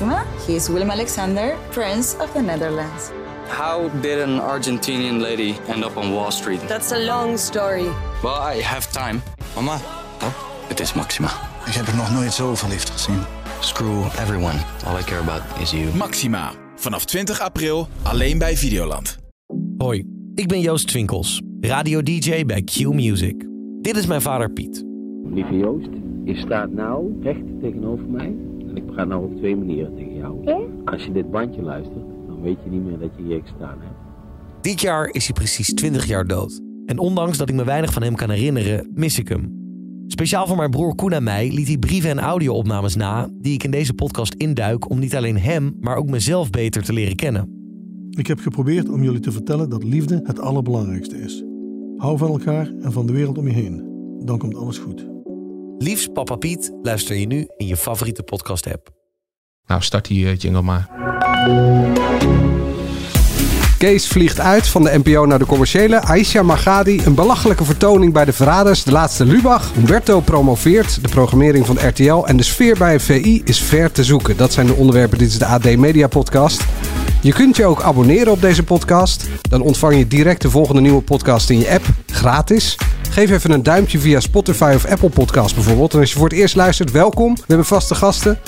Maxima. He is Willem Alexander, Prince of the Netherlands. How did an Argentinian lady end up on Wall Street? That's a long story. Well, I have time. Mama, Oh, het is Maxima. ik heb er nog nooit zo verliefd gezien. Screw everyone. All I care about is you. Maxima. Vanaf 20 april alleen bij Videoland. Hoi, ik ben Joost Twinkels, radio-dj bij Q Music. Dit is mijn vader Piet. Lieve Joost, je staat nou recht tegenover mij. En ik praat nou op twee manieren tegen jou. Als je dit bandje luistert, dan weet je niet meer dat je hier gestaan hebt. Dit jaar is hij precies 20 jaar dood. En ondanks dat ik me weinig van hem kan herinneren, mis ik hem. Speciaal voor mijn broer Koen en mij liet hij brieven en audio-opnames na... die ik in deze podcast induik om niet alleen hem, maar ook mezelf beter te leren kennen. Ik heb geprobeerd om jullie te vertellen dat liefde het allerbelangrijkste is. Hou van elkaar en van de wereld om je heen. Dan komt alles goed. Liefst Papa Piet luister je nu in je favoriete podcast-app. Nou, start die eh, jingle maar. Kees vliegt uit van de NPO naar de commerciële. Aisha Magadi, een belachelijke vertoning bij de Verraders. De laatste Lubach. Humberto promoveert. De programmering van RTL. En de sfeer bij een VI is ver te zoeken. Dat zijn de onderwerpen. Dit is de AD Media Podcast. Je kunt je ook abonneren op deze podcast. Dan ontvang je direct de volgende nieuwe podcast in je app. Gratis. Geef even een duimpje via Spotify of Apple Podcast bijvoorbeeld. En als je voor het eerst luistert, welkom. We hebben vaste gasten.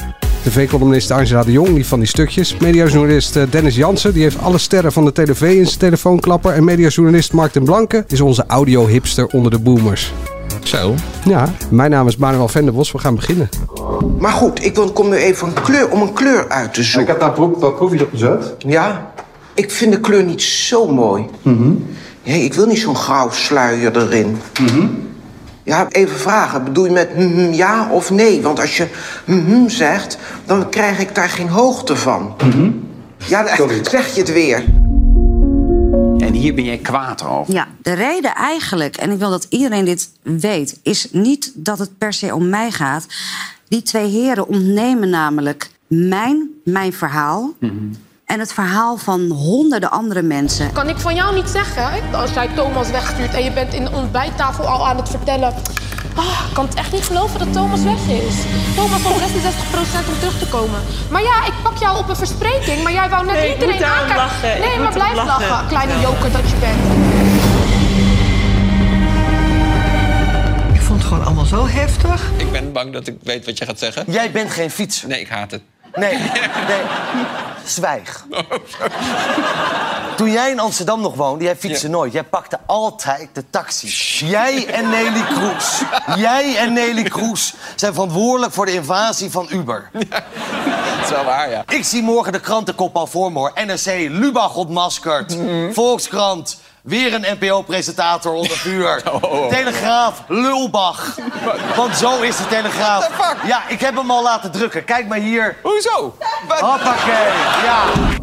TV-columnist Angela de Jong, die van die stukjes. Mediajournalist eh, Dennis Jansen, die heeft alle sterren van de tv in zijn telefoonklapper. En mediajournalist Mark den Blanke is onze audio-hipster onder de boomers. Zo. Ja, mijn naam is Manuel Venderbos. We gaan beginnen. Maar goed, ik wil, kom nu even een kleur, om een kleur uit te zoeken. Ik heb daar proef, wat proefjes op gezet. Ja, ik vind de kleur niet zo mooi. Nee, ik wil niet zo'n grauw sluier erin. Ja, even vragen. Bedoel je met mhm, ja of nee? Want als je mhm zegt, dan krijg ik daar geen hoogte van. Ja, dan Sorry. zeg je het weer. En hier ben jij kwaad over. Ja, de reden eigenlijk, en ik wil dat iedereen dit weet, is niet dat het per se om mij gaat. Die twee heren ontnemen namelijk mijn, mijn verhaal. En het verhaal van honderden andere mensen. Kan ik van jou niet zeggen, als jij Thomas wegstuurt en je bent in de ontbijttafel al aan het vertellen. Ah, ik kan het echt niet geloven dat Thomas weg is. Thomas had 66% om terug te komen. Maar ja, ik pak jou op een verspreking, maar jij wou net iedereen aankijken. Nee, maar blijf lachen, kleine joker dat je bent. Ik vond het gewoon allemaal zo heftig. Ik ben bang dat ik weet wat je gaat zeggen. Jij bent geen fietser. Nee, ik haat het. Nee, nee. Zwijg. Toen jij in Amsterdam nog woonde, jij fietste nooit. Jij pakte altijd de taxi. Jij en Nelly Kroes. Jij en Nelly Kroes zijn verantwoordelijk voor de invasie van Uber. Dat is wel waar, ja. Ik zie morgen de krantenkop al voor me hoor. NRC, Lubach ontmaskerd. Volkskrant, weer een NPO-presentator onder vuur. Telegraaf, Lulbach. Want zo is de Telegraaf. Ja, ik heb hem al laten drukken. Kijk maar hier. Hoezo? Hoppakee, ja.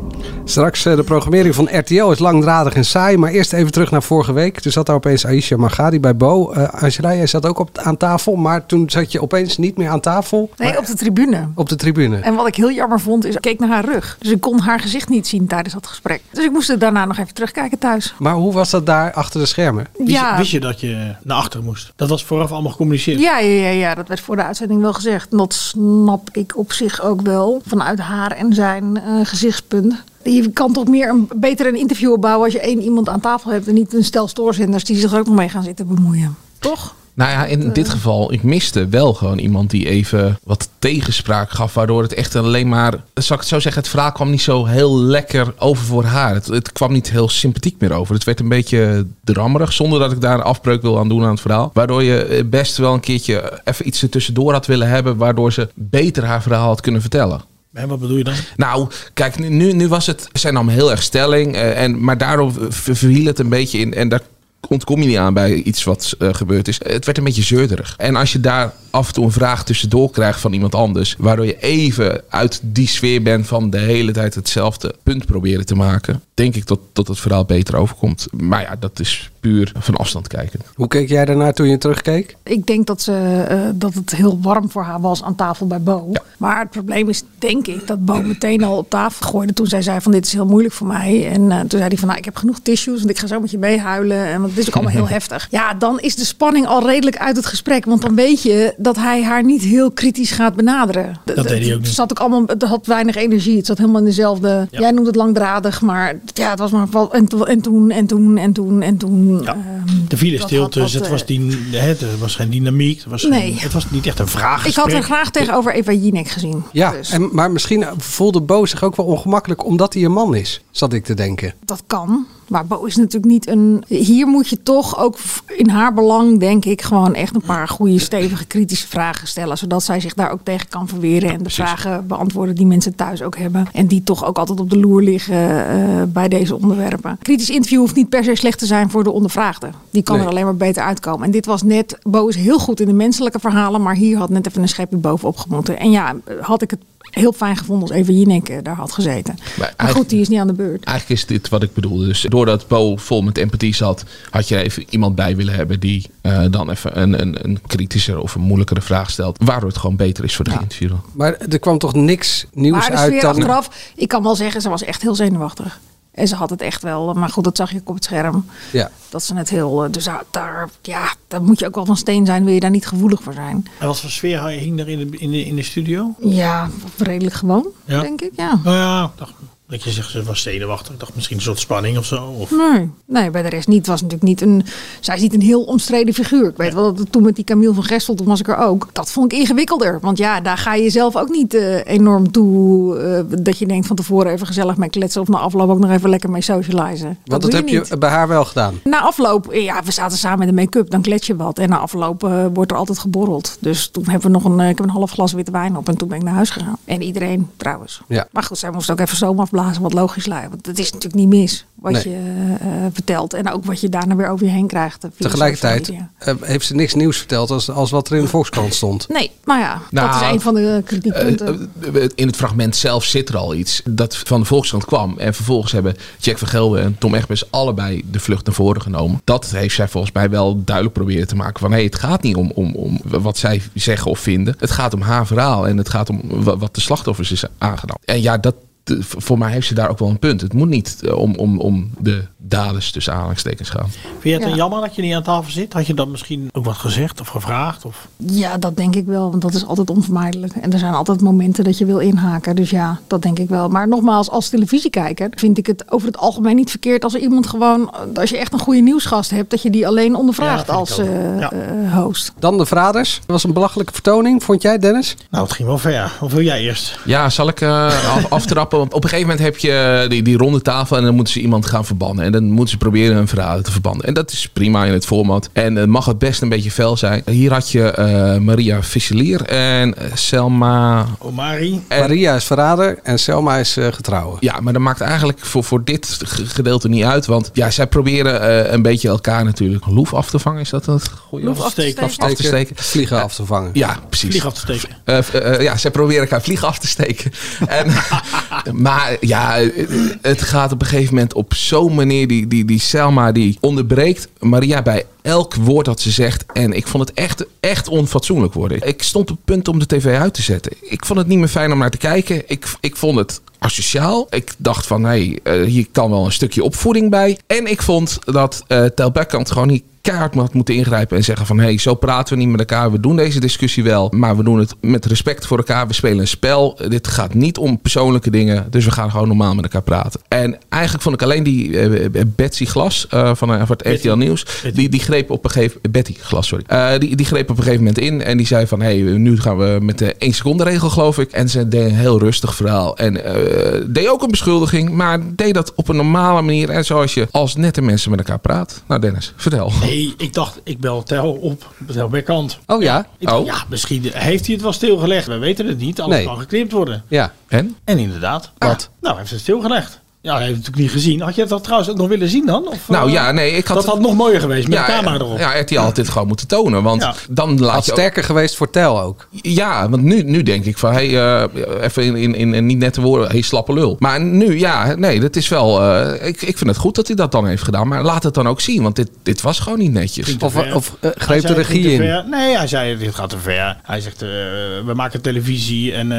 Straks eh, de programmering van RTL is langdradig en saai. Maar eerst even terug naar vorige week. Toen zat daar opeens Aisha Magadi bij Bo. Eh Angela, jij zat ook op, aan tafel. Maar toen zat je opeens niet meer aan tafel. Nee, op de tribune. Op de tribune. En wat ik heel jammer vond, is ik keek naar haar rug. Dus ik kon haar gezicht niet zien tijdens dat gesprek. Dus ik moest er daarna nog even terugkijken thuis. Maar hoe was dat daar achter de schermen? Ja, Wist je dat je naar achter moest? Dat was vooraf allemaal gecommuniceerd. ja, ja, ja, ja, dat werd voor de uitzending wel gezegd. En dat snap ik op zich ook wel. Vanuit haar en zijn eh, gezichtspunt. Je kan toch meer een, beter een interview opbouwen als je één iemand aan tafel hebt. En niet een stel stoorzenders die zich er ook nog mee gaan zitten bemoeien. Toch? Nou ja, in dit geval, ik miste wel gewoon iemand die even wat tegenspraak gaf. Waardoor het echt alleen maar, zal ik het zo zeggen, het verhaal kwam niet zo heel lekker over voor haar. Het, het kwam niet heel sympathiek meer over. Het werd een beetje drammerig, zonder dat ik daar een afbreuk wil aan doen aan het verhaal. Waardoor je eh, best wel een keertje even iets ertussendoor had willen hebben. Waardoor ze beter haar verhaal had kunnen vertellen. En wat bedoel je dan? Nou, kijk, nu- nu, was het, zij nam heel erg stelling, eh, en, maar daardoor ver- verhiel het een beetje in. En daar ontkom je niet aan bij iets wat eh, gebeurd is. Het werd een beetje zeurderig. En als je daar af en toe een vraag tussendoor krijgt van iemand anders, waardoor je even uit die sfeer bent van de hele tijd hetzelfde punt proberen te maken, denk ik dat, dat het verhaal beter overkomt. Maar ja, dat is puur van afstand kijken. Hoe keek jij daarnaar toen je terugkeek? Ik denk dat, ze, eh, dat het heel warm voor haar was aan tafel bij Bo. Maar het probleem is, denk ik, dat Bo meteen al op tafel gooide toen zij zei van dit is heel moeilijk voor mij. En eh, toen zei hij van nou, ik heb genoeg tissues, want ik ga zo met je meehuilen. En want dit is ook allemaal heel heftig. Ja, dan is de spanning al redelijk uit het gesprek. Want dan weet je dat hij haar niet heel kritisch gaat benaderen. Dat deed hij ook Het niet. zat ook allemaal, het had weinig energie. Het zat helemaal in dezelfde. Jij noemt het langdradig, maar ja, het was maar wel. En, to- en toen, en toen, en toen, en toen. ehm, Er viel dat stilte, had dus het was, eh, die, hè, er was geen dynamiek. Er was Nee. geen- het was niet echt een vraag. ik had er graag tegenover Eva Jinek gezien. Ja, Dus en, maar misschien voelde Bo zich ook wel ongemakkelijk omdat hij een man is, zat ik te denken. dat kan. Maar Bo is natuurlijk niet een. Hier moet je toch ook in haar belang, denk ik, gewoon echt een paar goede, stevige, kritische vragen stellen. Zodat zij zich daar ook tegen kan verweren. En de vragen beantwoorden die mensen thuis ook hebben. En die toch ook altijd op de loer liggen eh, bij deze onderwerpen. Kritisch interview hoeft niet per se slecht te zijn voor de ondervraagde. Die kan Nee. er alleen maar beter uitkomen. En dit was net. Bo is heel goed in de menselijke verhalen. Maar hier had net even een schepje bovenop gemoeten. En ja, had ik het heel fijn gevonden als Eva Jinek eh, daar had gezeten. Maar, goed, die is niet aan de beurt. Eigenlijk is dit wat ik bedoelde. Dus doordat Bo vol met empathie zat, had je er even iemand bij willen hebben die eh, dan even een, een, een kritischer of een moeilijkere vraag stelt. Waardoor het gewoon beter is voor de geïnterviewde. Maar er kwam toch niks nieuws Maar de uit sfeer dan... achteraf, ik kan wel zeggen, ze was echt heel zenuwachtig. En ze had het echt wel, maar goed, dat zag je ook op het scherm. Ja. Dat ze het heel, eh, dus daar- ja, daar moet je ook wel van steen zijn, wil je daar niet gevoelig voor zijn. En wat voor sfeer hing er in de, in de, in de studio? Ja, redelijk gewoon, Ja. denk ik, ja. Nou ja, ik dacht, dat je zegt ze was zenuwachtig. Ik dacht misschien een soort spanning of zo. Of... Nee, nee, bij de rest niet. Het was natuurlijk niet een. Zij is niet een heel omstreden figuur. Ik weet wel dat het toen met die Camille van Gestel, toen was ik er ook. Dat vond ik ingewikkelder. Want ja, daar ga je zelf ook niet eh, enorm toe. eh, dat je denkt van tevoren even gezellig mee kletsen. Of na afloop ook nog even lekker mee socializen. Want dat heb je bij haar wel gedaan. Na afloop, ja, we zaten samen met de make-up, dan klets je wat. En na afloop eh, wordt er altijd geborreld. Dus toen hebben we nog een, ik heb een half glas witte wijn op en toen ben ik naar huis gegaan. En iedereen trouwens. Ja. Maar goed, zij moest ook even stoom afblazen, wat logisch lijkt. Want het is natuurlijk niet mis wat Nee. je eh, vertelt. En ook wat je daarna weer over je heen krijgt. eh, Tegelijkertijd eh, heeft ze niks nieuws verteld als, als wat er in de Volkskrant stond. Nee, maar ja, dat Nou, is een van de kritiekpunten. Eh, eh, in het fragment zelf zit er al iets dat van de Volkskrant kwam. En vervolgens hebben Jack van Gelder en Tom Egbers allebei de vlucht naar voren genomen. Dat heeft zij volgens mij wel duidelijk proberen te maken. Van hey, het gaat niet om, om, om wat zij zeggen of vinden. Het gaat om haar verhaal. En het gaat om wa- wat de slachtoffers is aangedaan. En ja, dat, de- voor mij heeft ze daar ook wel een punt. Het moet niet eh, om, om, om de daders tussen aanhalingstekens gaan. Vind je het Ja. dan jammer dat je niet aan tafel zit? Had je dat misschien ook wat gezegd of gevraagd? Of... Ja, dat denk ik wel, want dat is altijd onvermijdelijk. En er zijn altijd momenten dat je wil inhaken. Dus ja, dat denk ik wel. Maar nogmaals, als televisiekijker vind ik het over het algemeen niet verkeerd als er iemand gewoon, als je echt een goede nieuwsgast hebt, dat je die alleen ondervraagt als eh, eh, host. Dan de Verraders. Dat was een belachelijke vertoning, vond jij Dennis? Nou, het ging wel ver. Of wil jij eerst? Ja, zal ik eh, af, aftrappen? Want op een gegeven moment heb je die, die ronde tafel en dan moeten ze iemand gaan verbannen. En dan moeten ze proberen een verrader te verbannen. En dat is prima in het format. En het mag het best een beetje fel zijn. Hier had je eh, Maria Visselier en eh, Selma... Omari. Maria is verrader en Selma is eh, getrouwen. Ja, maar dat maakt eigenlijk voor, voor dit ge- gedeelte niet uit. Want ja, zij proberen eh, een beetje elkaar natuurlijk loef af te vangen. Is dat het goede Loef af te steken. Af, af te steken. Vliegen af te vangen. Ja, precies. Vlieg af te steken. Eh, eh, ja, zij proberen elkaar vliegen af te steken. en, maar ja, het gaat op een gegeven moment op zo'n manier. Die, die, die Selma die onderbreekt Maria bij elk woord dat ze zegt. En ik vond het echt, echt onfatsoenlijk worden. Ik stond op het punt om de tv uit te zetten. Ik vond het niet meer fijn om naar te kijken. Ik, ik vond het asociaal. Ik dacht van, hé, hey, hier kan wel een stukje opvoeding bij. En ik vond dat eh Tel Beckham gewoon niet keihard had moeten ingrijpen en zeggen van... hé, hey, zo praten we niet met elkaar. We doen deze discussie wel, maar we doen het met respect voor elkaar. We spelen een spel. Dit gaat niet om persoonlijke dingen. Dus we gaan gewoon normaal met elkaar praten. En eigenlijk vond ik alleen die eh, Betsy Glas eh, van, eh, van het RTL Nieuws... Die, die greep op een gegeven... Betty Glas, sorry. Eh, die, die greep op een gegeven moment in en die zei van... hé, hey, nu gaan we met de 1 seconde regel, geloof ik. En ze deed een heel rustig verhaal. En eh, deed ook een beschuldiging, maar deed dat op een normale manier... en zoals je als nette mensen met elkaar praat. Nou Dennis, vertel. Nee, ik dacht, ik bel Tel op. Tel Berkant. Oh ja? Ik dacht, Oh. ja, misschien heeft hij het wel stilgelegd. We weten het niet. Alles Nee. kan geknipt worden. Ja. En? En inderdaad. Wat? Nou, hij heeft het stilgelegd. Ja, hij heeft het natuurlijk niet gezien. Had je dat trouwens ook nog willen zien dan? Of, Nou eh, ja, nee, ik had... Dat had nog mooier geweest met ja, de camera erop. Ja, RTL had dit gewoon moeten tonen. Want Ja. dan laat Had je... sterker geweest voor Tel ook. Ja, want nu, nu denk ik van, hey, eh, even in, in, in, in niet nette woorden, hey, slappe lul. Maar nu, ja, nee, dat is wel, eh, ik, ik vind het goed dat hij dat dan heeft gedaan. Maar laat het dan ook zien, want dit, dit was gewoon niet netjes. Of, ver. of greep de regie in. ver. Nee, hij zei dit gaat te ver. Hij zegt eh, we maken televisie en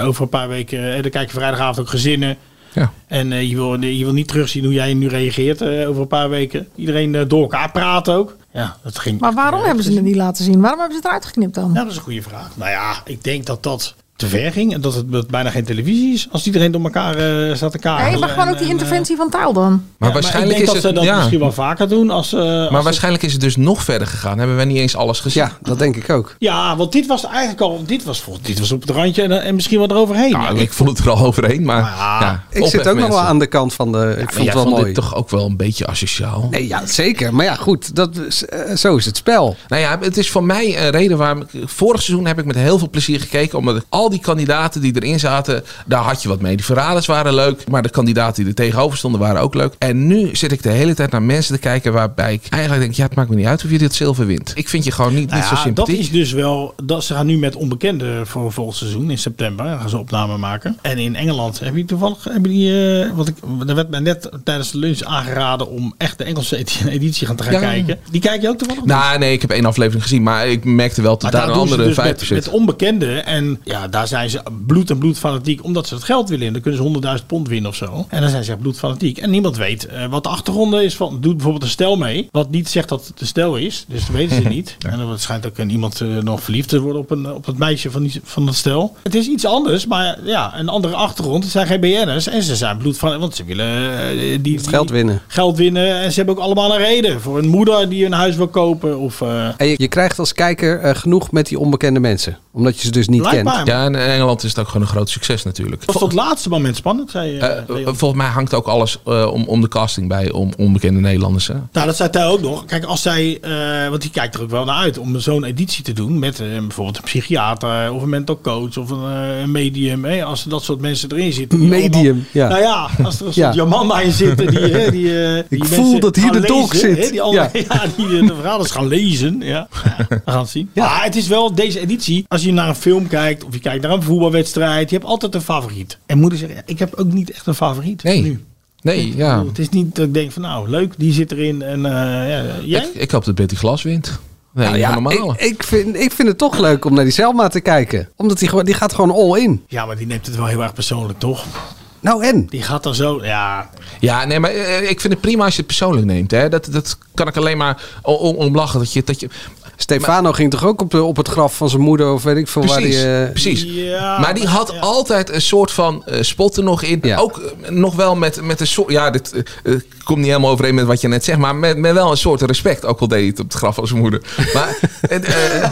over een paar weken, eh, dan kijken vrijdagavond ook gezinnen. Ja. En eh, je, wil, je wil niet terugzien hoe jij nu reageert eh, over een paar weken. Iedereen eh, door elkaar praten ook. Ja, dat ging. Maar waarom hebben ze het niet laten zien? Waarom hebben ze het eruit geknipt dan? Ja, dat is een goede vraag. Nou ja, ik denk dat dat te ver ging. En dat het dat bijna geen televisie is. Als iedereen door elkaar eh, staat te. Nee, maar gewoon en- ook die en, interventie van taal dan. Maar Ja, waarschijnlijk ik denk is dat het ze dat ja. misschien wel vaker doen. Als, eh, als Maar het- waarschijnlijk is het dus nog verder gegaan. Hebben we niet eens alles gezien? Ja, dat denk ik ook. Ja, want dit was eigenlijk al. Dit was, dit was op het randje en, en misschien wel eroverheen. Nou, ik vond het er al overheen, maar ja, Ik zit ook nog wel aan de kant van de. Ik Ja, vond het wel vond mooi. dit toch ook wel een beetje asociaal. Nee, ja, zeker. Maar ja, goed. Dat, is- eh, zo is het spel. Nou ja, het is voor mij een reden waarom ik... Vorig seizoen heb ik met heel veel plezier gekeken. Omdat al die kandidaten die erin zaten, daar had je wat mee. Die verraders waren leuk. Maar de kandidaten die er tegenover stonden waren ook leuk. En nu zit ik de hele tijd naar mensen te kijken waarbij ik eigenlijk denk... Ja, het maakt me niet uit of je dit zilver wint. Ik vind je gewoon niet, Nou niet zo ja, dat sympathiek. is dus wel. Dat ze gaan nu met onbekenden voor volgend seizoen in september. Gaan ze opname maken. En in Engeland heb je toevallig. Heb je die, eh, wat ik, er werd mij net tijdens de lunch aangeraden om echt de Engelse edi- editie gaan te gaan Ja. kijken. Die kijk je ook toevallig? Nou, nee, ik heb één aflevering gezien. Maar ik merkte wel dat daar een andere dus vijf zit. met onbekenden. En ja, daar zijn ze bloed en bloed fanatiek. Omdat ze het geld willen. Dan kunnen ze 100.000 pond winnen of zo. En dan zijn ze echt bloed fanatiek. En niemand weet eh, wat de achtergrond is van. Doet bijvoorbeeld een stel mee. Wat niet zegt dat het een stel is. Dus dat weten ze niet. En dan schijnt ook een- iemand eh, nog verliefd te worden op, een, op het meisje van, die, van dat stel. Het is iets anders. Maar ja, een andere achtergrond. Het zijn geen BN'ers. En ze zijn bloed van. Want ze willen eh, die, die, Geld winnen. geld winnen. En ze hebben ook allemaal een reden. Voor een moeder die een huis wil kopen. Of, En je, je krijgt als kijker genoeg met die onbekende mensen. Omdat je ze dus niet Blijkbaar. kent. Ja, en in Engeland is het ook gewoon een groot succes natuurlijk. was tot het laatste moment spannend, zei Eh, eh, Leon. volgens mij hangt ook alles eh, om, om de casting bij om onbekende Nederlanders. Hè? Nou, dat zei hij ook nog. Kijk, als zij, eh, want die kijkt er ook wel naar uit om zo'n editie te doen met eh, bijvoorbeeld een psychiater of een mental coach of een, eh, medium. Hè, als er dat soort mensen erin zitten. Medium, allemaal- ja. Nou ja, als er een Ja. soort Jamanda in zitten die, hè, die, eh, die Ik voel dat hier de dolk zit. hè, die andere, Ja. ja. die eh, de verhalen gaan lezen. Ja. Ja, we gaan het zien. Maar het is wel deze editie. Als je naar een film kijkt of je kijkt naar een voetbalwedstrijd, je hebt altijd een favoriet. En zeggen, ja, ik heb ook niet echt een favoriet. Nee. Nu. Nee, ja. Het is niet dat ik denk van nou leuk, die zit erin en eh, ja, jij? Ik, ik hoop dat Betty Glas wint. Nee, Nou ja, helemaal. ik, ik, vind, ik vind het toch leuk om naar die Selma te kijken. Omdat die, gewoon, die gaat gewoon all in. Ja, maar die neemt het wel heel erg persoonlijk, toch? Nou en? Die gaat dan zo, ja. Ja, nee, maar eh, ik vind het prima als je het persoonlijk neemt. Hè. Dat, dat kan ik alleen maar om, om, om lachen. Dat je, dat je, Stefano ging toch ook op, de, op het graf van zijn moeder of weet ik veel Precies, waar hij... eh, precies. Ja, maar die had altijd een soort van eh, spot er nog in. Ook eh, nog wel met, met een soort... Ja, dit eh, eh, komt niet helemaal overeen met wat je net zegt. Maar met, met wel een soort respect. Ook al deed hij het op het graf van zijn moeder. Maar het, eh,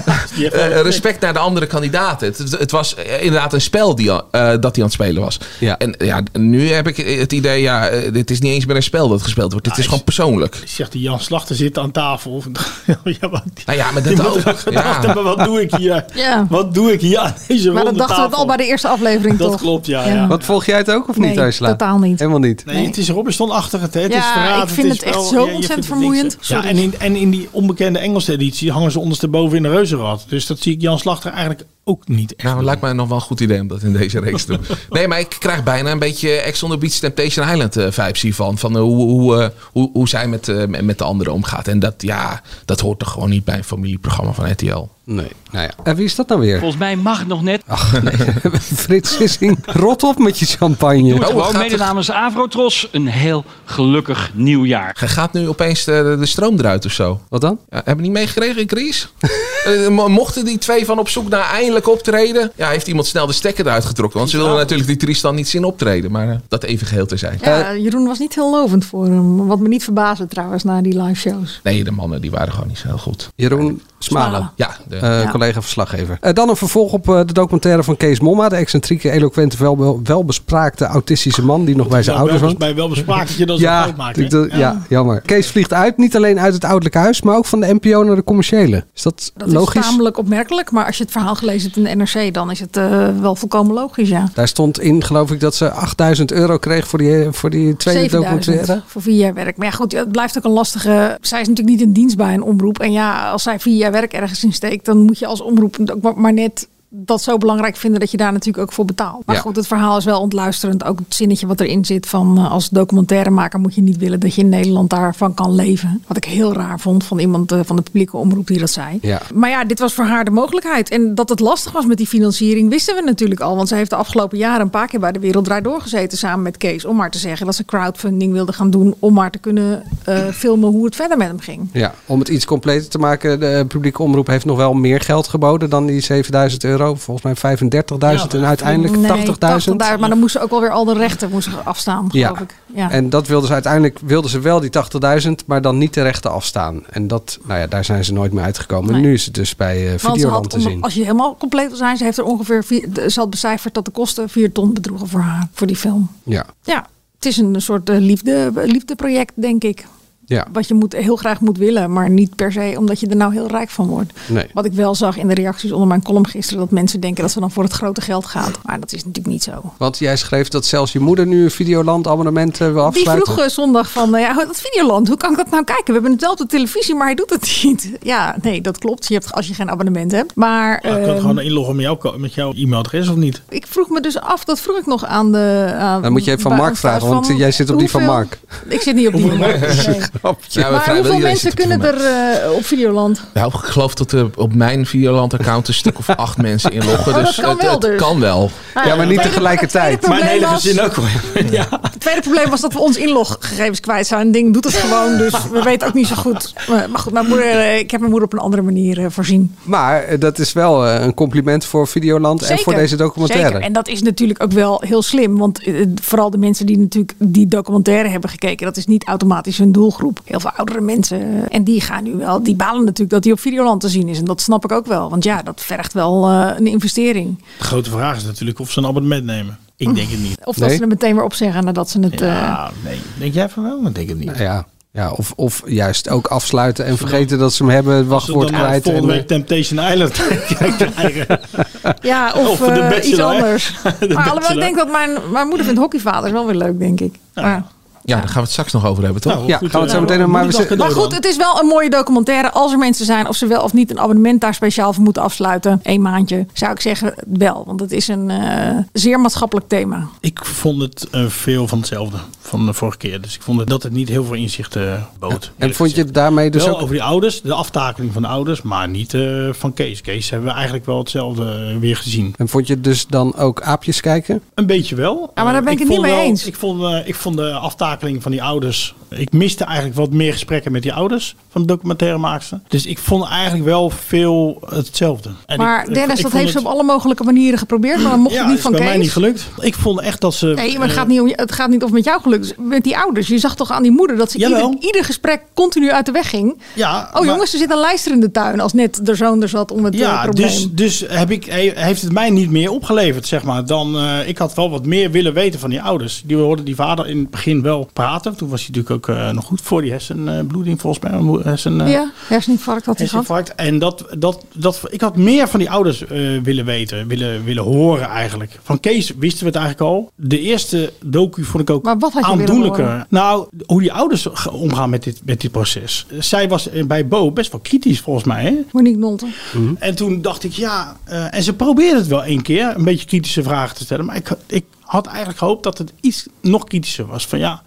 eh, respect naar de andere kandidaten. Het, het was eh, inderdaad een spel die, eh, dat hij aan het spelen was. En ja, nu heb ik het idee... Ja, dit is niet eens meer een spel dat gespeeld wordt. Dit is gewoon persoonlijk. Zegt die Jan Slachter zit aan tafel. ja, maar, Nou ja, maar dat ook. gedacht Ja. wat doe ik hier? Ja. Wat doe ik hier aan deze Maar dat dachten we het tafel? al bij de eerste aflevering Dat toch? klopt, ja, ja. Wat volg jij het ook of niet, Ursula? totaal niet. Helemaal niet. Nee, het is Robinson-achtig. Het, hè. het Ja, is verraad, ik vind het echt wel- zo ontzettend vermoeiend. Ja, en in, en in die onbekende Engelse editie hangen ze ondersteboven in een reuzenrad. Dus dat zie ik Jan Slachter eigenlijk ook niet echt. Nou, het lijkt mij nog wel een goed idee om dat in deze reeks te doen. Nee, maar ik krijg bijna een beetje Ex on the Beach Temptation Island eh, vibes hiervan. Van eh, hoe, hoe, eh, hoe, hoe zij met, met de anderen omgaat. En dat, ja, dat hoort toch gewoon niet bij een familieprogramma van RTL. Nee, nou ja. En wie is dat nou weer? Volgens mij mag het nog net. Ach, nee. Frits Sissing, rot op met je champagne. Doe het gewoon mede namens Avrotros. Een heel gelukkig nieuwjaar. Hij gaat nu opeens de, de stroom eruit of zo. Wat dan? Ja, hebben we niet meegekregen in Chris? Mo- mochten die twee van op zoek naar optreden? Ja, heeft iemand snel de stekker eruit getrokken. Want ze wilden natuurlijk die Tristan niet zien optreden. Maar eh, dat even geheel te zijn. Ja, Jeroen was niet heel lovend voor hem. Wat me niet verbaasde trouwens na die live shows. Nee, de mannen die waren gewoon niet zo heel goed. Jeroen Smalen. Ja, de- Eh, Ja. collega-verslaggever. Eh, dan een vervolg op eh, de documentaire van Kees Momma. De excentrieke, eloquente, wel, welbespraakte autistische man die nog bij zijn ouders woont. Bij wel bespraakt dat je dat zo Ja, groot maakt. ik doe- ja. jammer. Kees vliegt uit, niet alleen uit het ouderlijke huis, maar ook van de NPO naar de commerciële. Is dat, Dat logisch? is tamelijk opmerkelijk. Maar als je het verhaal gelezen hebt in de NRC, dan is het eh, wel volkomen logisch, ja. Daar stond in, geloof ik, dat ze 8000 euro kreeg voor die, voor die tweede 7000 documentaire. voor vier jaar werk. Maar ja, goed, het blijft ook een lastige. Zij is natuurlijk niet in dienst bij een omroep. En ja, als zij vier jaar werk ergens in steekt, dan moet je als omroep ook maar- maar net dat zo belangrijk vinden dat je daar natuurlijk ook voor betaalt. Maar Ja. goed, het verhaal is wel ontluisterend. Ook het zinnetje wat erin zit van eh, als documentairemaker moet je niet willen dat je in Nederland daarvan kan leven. Wat ik heel raar vond van iemand eh, van de publieke omroep die dat zei. Ja. Maar ja, dit was voor haar de mogelijkheid. En dat het lastig was met die financiering wisten we natuurlijk al. Want ze heeft de afgelopen jaren een paar keer bij de Wereld Draait Doorgezeten samen met Kees. Om maar te zeggen dat ze crowdfunding wilde gaan doen. Om maar te kunnen eh, filmen hoe het verder met hem ging. Ja, om het iets completer te maken, de publieke omroep heeft nog wel meer geld geboden dan die 7000 euro. Volgens mij 35.000 en uiteindelijk Nee, 80.000. 80.000, Maar dan moesten ze ook wel weer al de rechten moesten afstaan, Ja. geloof ik. Ja. En dat wilden ze uiteindelijk, wilden ze wel die 80.000, maar dan niet de rechten afstaan. En dat, nou ja, daar zijn ze nooit meer uitgekomen. Nee. Nu is het dus bij eh ze Videoland te zien. als je helemaal compleet wil zijn, ze heeft er ongeveer vier, ze had becijferd dat de kosten 4 ton bedroegen voor haar, voor die film. Ja, Ja, het is een soort eh, liefde, liefdeproject, denk ik. Ja. Wat je moet, heel graag moet willen, maar niet per se omdat je er nou heel rijk van wordt. Nee. Wat ik wel zag in de reacties onder mijn column gisteren, dat mensen denken dat ze dan voor het grote geld gaat. Maar dat is natuurlijk niet zo. Want jij schreef dat zelfs je moeder nu een Videoland abonnement eh, wil Die afsluiten. vroeg eh, zondag van, eh, ja, dat Videoland, hoe kan ik dat nou kijken? We hebben het wel op de televisie, maar hij doet het niet. Ja, nee, dat klopt. Je hebt, als je geen abonnement hebt. Maar Dan kan je ehm, gewoon inloggen met jouw, met jouw e-mailadres of niet? ik vroeg me dus af, dat vroeg ik nog aan de... Aan, Dan moet je even van Mark vragen, want jij zit op die van Mark. Ik zit niet op die van Mark. nee. Ja, maar hoeveel mensen kunnen er eh, op Videoland? Nou, ik geloof dat er op mijn Videoland-account een stuk of acht mensen inloggen. Oh, dat dus kan het, wel het dus. kan wel. Nou ja, maar niet tegelijkertijd. het tweede Mijn hele probleem was- gezin ook hoor. ja. Het tweede probleem was dat we ons inloggegevens kwijt zijn. Het ding doet het gewoon, dus we weten ook niet zo goed. Maar goed, mijn moeder, eh, ik heb mijn moeder op een andere manier eh, voorzien. Maar dat is wel een compliment voor Videoland en voor deze documentaire. Zeker. En dat is natuurlijk ook wel heel slim. Want vooral de mensen die natuurlijk die documentaire hebben gekeken, dat is niet automatisch hun doelgroep. Heel veel oudere mensen. eh, En die gaan nu wel, die balen natuurlijk dat die op Videoland te zien is. En dat snap ik ook wel. Want ja, dat vergt wel eh, een investering. De grote vraag is natuurlijk of ze een abonnement nemen. Ik denk het niet. Of dat ze er meteen weer opzeggen nadat ze het. eh, Ja, nee. Denk jij van wel? Ik denk het niet. Nou ja, ja of, of juist ook afsluiten en vergeten dat ze hem hebben, het wachtwoord dan eh, kwijt. volgende en, week Temptation Island. Ja, of, eh, iets anders. De maar alhoewel ik denk dat mijn, mijn moeder vindt hockeyvaders wel weer leuk, denk ik. Maar, Ja, daar gaan we het straks nog over hebben, toch? Nou, ja, goed, gaan we het zo eh, meteen doen. Maar we maar goed, het is wel een mooie documentaire. Als er mensen zijn of ze wel of niet een abonnement daar speciaal voor moeten afsluiten. Eén maandje, zou ik zeggen wel. Want het is een eh, zeer maatschappelijk thema. Ik vond het eh, veel van hetzelfde van de vorige keer. Dus ik vond het dat het niet heel veel inzicht eh, bood. en vond je het daarmee dus wel ook... over die ouders, de aftakeling van de ouders, maar niet eh, van Kees. Kees hebben we eigenlijk wel hetzelfde weer gezien. En vond je het dus dan ook aapjes kijken? Een beetje wel. Ja, maar daar ben ik het niet vond mee wel- eens. Ik vond, ik vond de aftakeling van die ouders. Ik miste eigenlijk wat meer gesprekken met die ouders van de documentairemaakster. Dus ik vond eigenlijk wel veel hetzelfde. En maar ik- Dennis, ik dat heeft ze op alle mogelijke manieren geprobeerd. Maar dan mocht ja, het niet van bij Kees. mij niet gelukt. Ik vond echt dat ze. Nee, maar het eh, gaat, niet om, het gaat niet of met jou gelukt. Met die ouders. Je zag toch aan die moeder dat ze ieder, ieder gesprek continu uit de weg ging. Ja, Oh maar- jongens, er zit een lijster in de tuin. Als net de zoon er zat om het eh, Ja, probleem. dus, dus heb ik, he- heeft het mij niet meer opgeleverd, zeg maar. Dan, eh, ik had wel wat meer willen weten van die ouders. Die hoorden die vader in het begin wel praten. Toen was hij natuurlijk ook eh, nog goed voor die hersenbloeding, volgens mij. Hersen, eh, ja, herseninfarct had hij gehad. En dat, dat, dat, ik had meer van die ouders eh, willen weten, willen, willen horen eigenlijk. Van Kees wisten we het eigenlijk al. De eerste docu vond ik ook Maar wat had je willen aandoenlijker. horen? Nou, hoe die ouders omgaan met dit, met dit proces. Zij was bij Bo best wel kritisch volgens mij. Hè? Monique Nolten. En toen dacht ik, ja, eh, en ze probeerde het wel één keer, een beetje kritische vragen te stellen. Maar ik, ik had eigenlijk gehoopt dat het iets nog kritischer was. Van ja,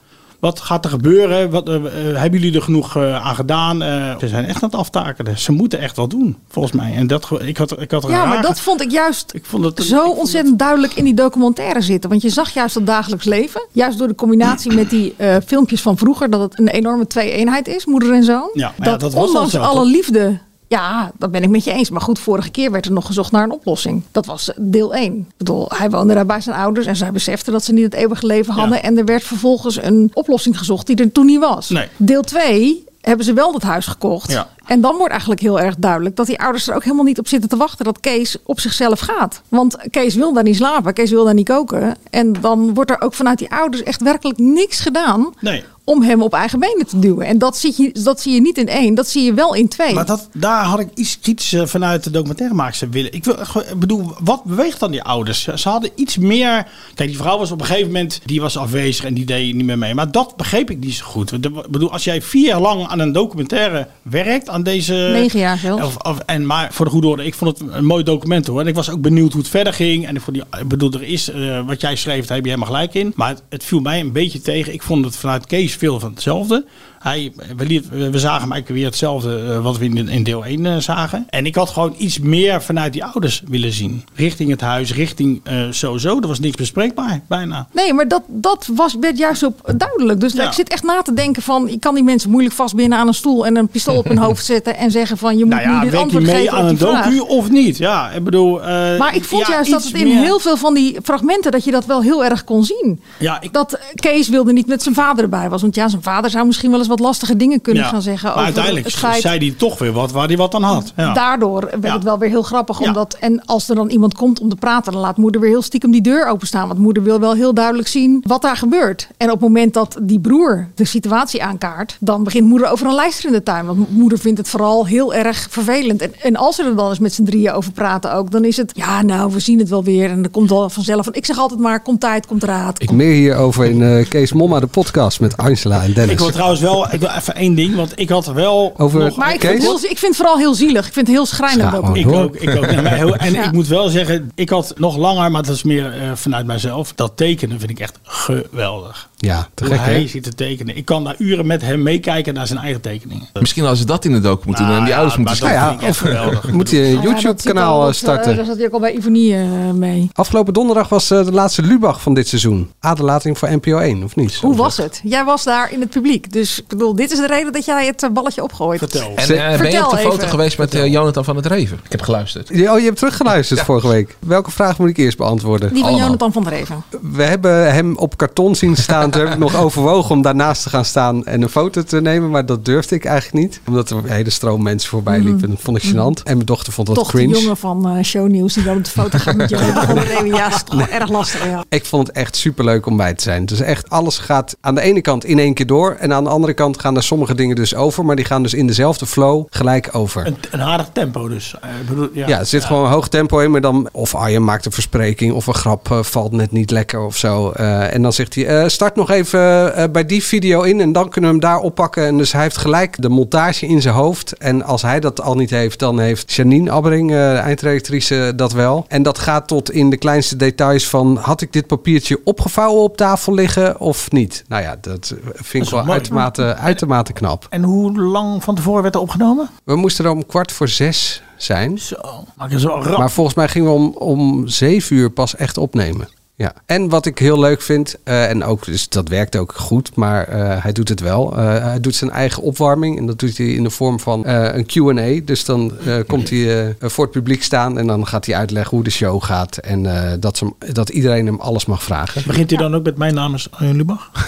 wat gaat er gebeuren? Wat, eh, eh, hebben jullie er genoeg eh, aan gedaan? Eh, ze zijn echt aan het aftakelen. Ze moeten echt wat doen, volgens mij. En dat, ik had, ik had er Ja, maar dat vond ik juist ik vond het, zo ontzettend duidelijk in die documentaire zitten. Want je zag juist dat dagelijks leven. Juist door de combinatie met die eh, filmpjes van vroeger. Dat het een enorme twee-eenheid is, moeder en zoon. Ja, dat, dat was al ondanks zo, alle toch? liefde... Ja, dat ben ik met je eens. Maar goed, vorige keer werd er nog gezocht naar een oplossing. Dat was deel 1. Ik bedoel, hij woonde daar bij zijn ouders en zij beseften dat ze niet het eeuwige leven hadden. En er werd vervolgens een oplossing gezocht die er toen niet was. Nee. Deel 2 hebben ze wel dat huis gekocht. Ja. En dan wordt eigenlijk heel erg duidelijk dat die ouders er ook helemaal niet op zitten te wachten dat Kees op zichzelf gaat. Want Kees wil daar niet slapen, Kees wil daar niet koken. En dan wordt er ook vanuit die ouders echt werkelijk niks gedaan Nee. om hem op eigen benen te duwen. En dat zie, je, dat zie je niet in één, dat zie je wel in twee. Maar dat, daar had ik iets kritischer vanuit de documentairemaakster willen. Ik, wil, ik bedoel, wat beweegt dan die ouders? Ze hadden iets meer... Kijk, die vrouw was op een gegeven moment... Die was afwezig en die deed niet meer mee. Maar dat begreep ik niet zo goed. Ik bedoel, als jij vier jaar lang aan een documentaire werkt... aan deze... Negen jaar of- en, maar voor de goede orde, ik vond het een mooi document hoor. En ik was ook benieuwd hoe het verder ging. En ik, vond die, ik bedoel, er is, eh, wat jij schreef, daar heb je helemaal gelijk in. Maar het, het viel mij een beetje tegen. Ik vond het vanuit Kees veel van hetzelfde. Hij, we, we zagen hem eigenlijk weer hetzelfde eh, wat we in, in deel 1 eh, zagen. En ik had gewoon iets meer vanuit die ouders willen zien. Richting het huis, richting eh, sowieso. Er was niks bespreekbaar, bijna. Nee, maar dat, dat was, werd juist op duidelijk. Dus ik zit echt na te denken van... je kan die mensen moeilijk vastbinden aan een stoel... en een pistool op hun hoofd zetten en zeggen van... je moet Nou ja, nu dit antwoord mee geven aan een docu of niet? Ja, ik bedoel... Maar ik vond ja, juist dat het in meer- heel veel van die fragmenten... dat je dat wel heel erg kon zien. Ja, Dat Kees wilde niet met zijn vader erbij was. Want ja, zijn vader zou misschien wel eens wat lastige dingen kunnen Ja, gaan zeggen... Maar over uiteindelijk het feit zei hij toch weer wat waar hij wat aan had. Ja. Daardoor werd het wel weer heel grappig. Omdat, En als er dan iemand komt om te praten, dan laat moeder weer heel stiekem die deur openstaan. Want moeder wil wel heel duidelijk zien wat daar gebeurt. En op het moment dat die broer de situatie aankaart, dan begint moeder over een lijster in de tuin. Want moeder vindt het vooral heel erg vervelend. En, en als ze er dan eens met z'n drieën over praten ook, dan is het, ja nou, we zien het wel weer. En er komt wel vanzelf. Ik zeg altijd maar, komt tijd, komt raad. Ik meer hierover in eh, Kees Momma, de podcast met Angela en Dennis. Ik wil trouwens wel, ik wil even één ding, want ik had wel. Over nog- Maar ik vind, heel, ik vind het vooral heel zielig. Ik vind het heel schrijnend. boek. Ik ook, ik ook. Heel- en Ja. ik moet wel zeggen, ik had nog langer, maar dat is meer eh, vanuit mijzelf. Dat tekenen vind ik echt geweldig. Ja, te gek hij zit te tekenen. Ik kan daar uren met hem meekijken naar zijn eigen tekeningen. Misschien als ze dat in de docu moeten doen en die Nou ja, ouders moeten starten. vind ik echt geweldig. Moet je een Nou ja, dat YouTube-kanaal al- eh, starten? Daar zat hij ook al bij Ivonie eh, mee. Afgelopen donderdag was eh, de laatste Lubach van dit seizoen. Aderlating voor NPO 1, of niet? Hoe was het? Jij was daar in het publiek. Dus ik bedoel, dit is de reden dat jij het eh, balletje opgooit. Vertel. En eh, ben je Vertel op de foto even. geweest met eh, Jonathan van het Reven? Ik heb geluisterd. Ja, Oh, je hebt teruggeluisterd vorige week. Welke vraag moet ik eerst beantwoorden? Die van Allemaal. Jonathan van der Reven. We hebben hem op karton zien staan. Toen heb ik nog overwogen om daarnaast te gaan staan en een foto te nemen. Maar dat durfde ik eigenlijk niet. Omdat er een hele stroom mensen voorbij liepen. En dat vond ik gênant. En mijn dochter vond dat Toch de cringe. jongen van eh Shownieuws die dan op de foto gaat met Reven. Ja, is toch erg lastig. Ja. Ik vond het echt superleuk om bij te zijn. Dus echt alles gaat aan de ene kant in één keer door. En aan de andere kant gaan er sommige dingen dus over. Maar die gaan dus in dezelfde flow gelijk over. Een, een aardig tempo dus. Eh, ik bedoel, ja. Ja, er zit gewoon een hoog tempo in, maar dan of Arjen maakt een verspreking of een grap eh, valt net niet lekker of zo. Eh, en dan zegt hij, eh, start nog even eh, bij die video in en dan kunnen we hem daar oppakken. En dus hij heeft gelijk de montage in zijn hoofd. En als hij dat al niet heeft, dan heeft Janine Abbering, eh, de eindredactrice, dat wel. En dat gaat tot in de kleinste details van, had ik dit papiertje opgevouwen op tafel liggen of niet? Nou ja, dat vind ik wel mooi. uitermate, uitermate knap. En hoe lang van tevoren werd er opgenomen? We moesten er om kwart voor zes zijn. Zo, maar. Maar volgens mij gingen we om, om zeven uur pas echt opnemen. Ja. En wat ik heel leuk vind, eh, en ook, dus dat werkt ook goed, maar eh, hij doet het wel. Eh, hij doet zijn eigen opwarming en dat doet hij in de vorm van eh, een QA. Dus dan eh, komt hij eh, voor het publiek staan en dan gaat hij uitleggen hoe de show gaat. En eh, dat, ze, dat iedereen hem alles mag vragen. Begint hij dan ook met mijn naam is Arjen Lubach?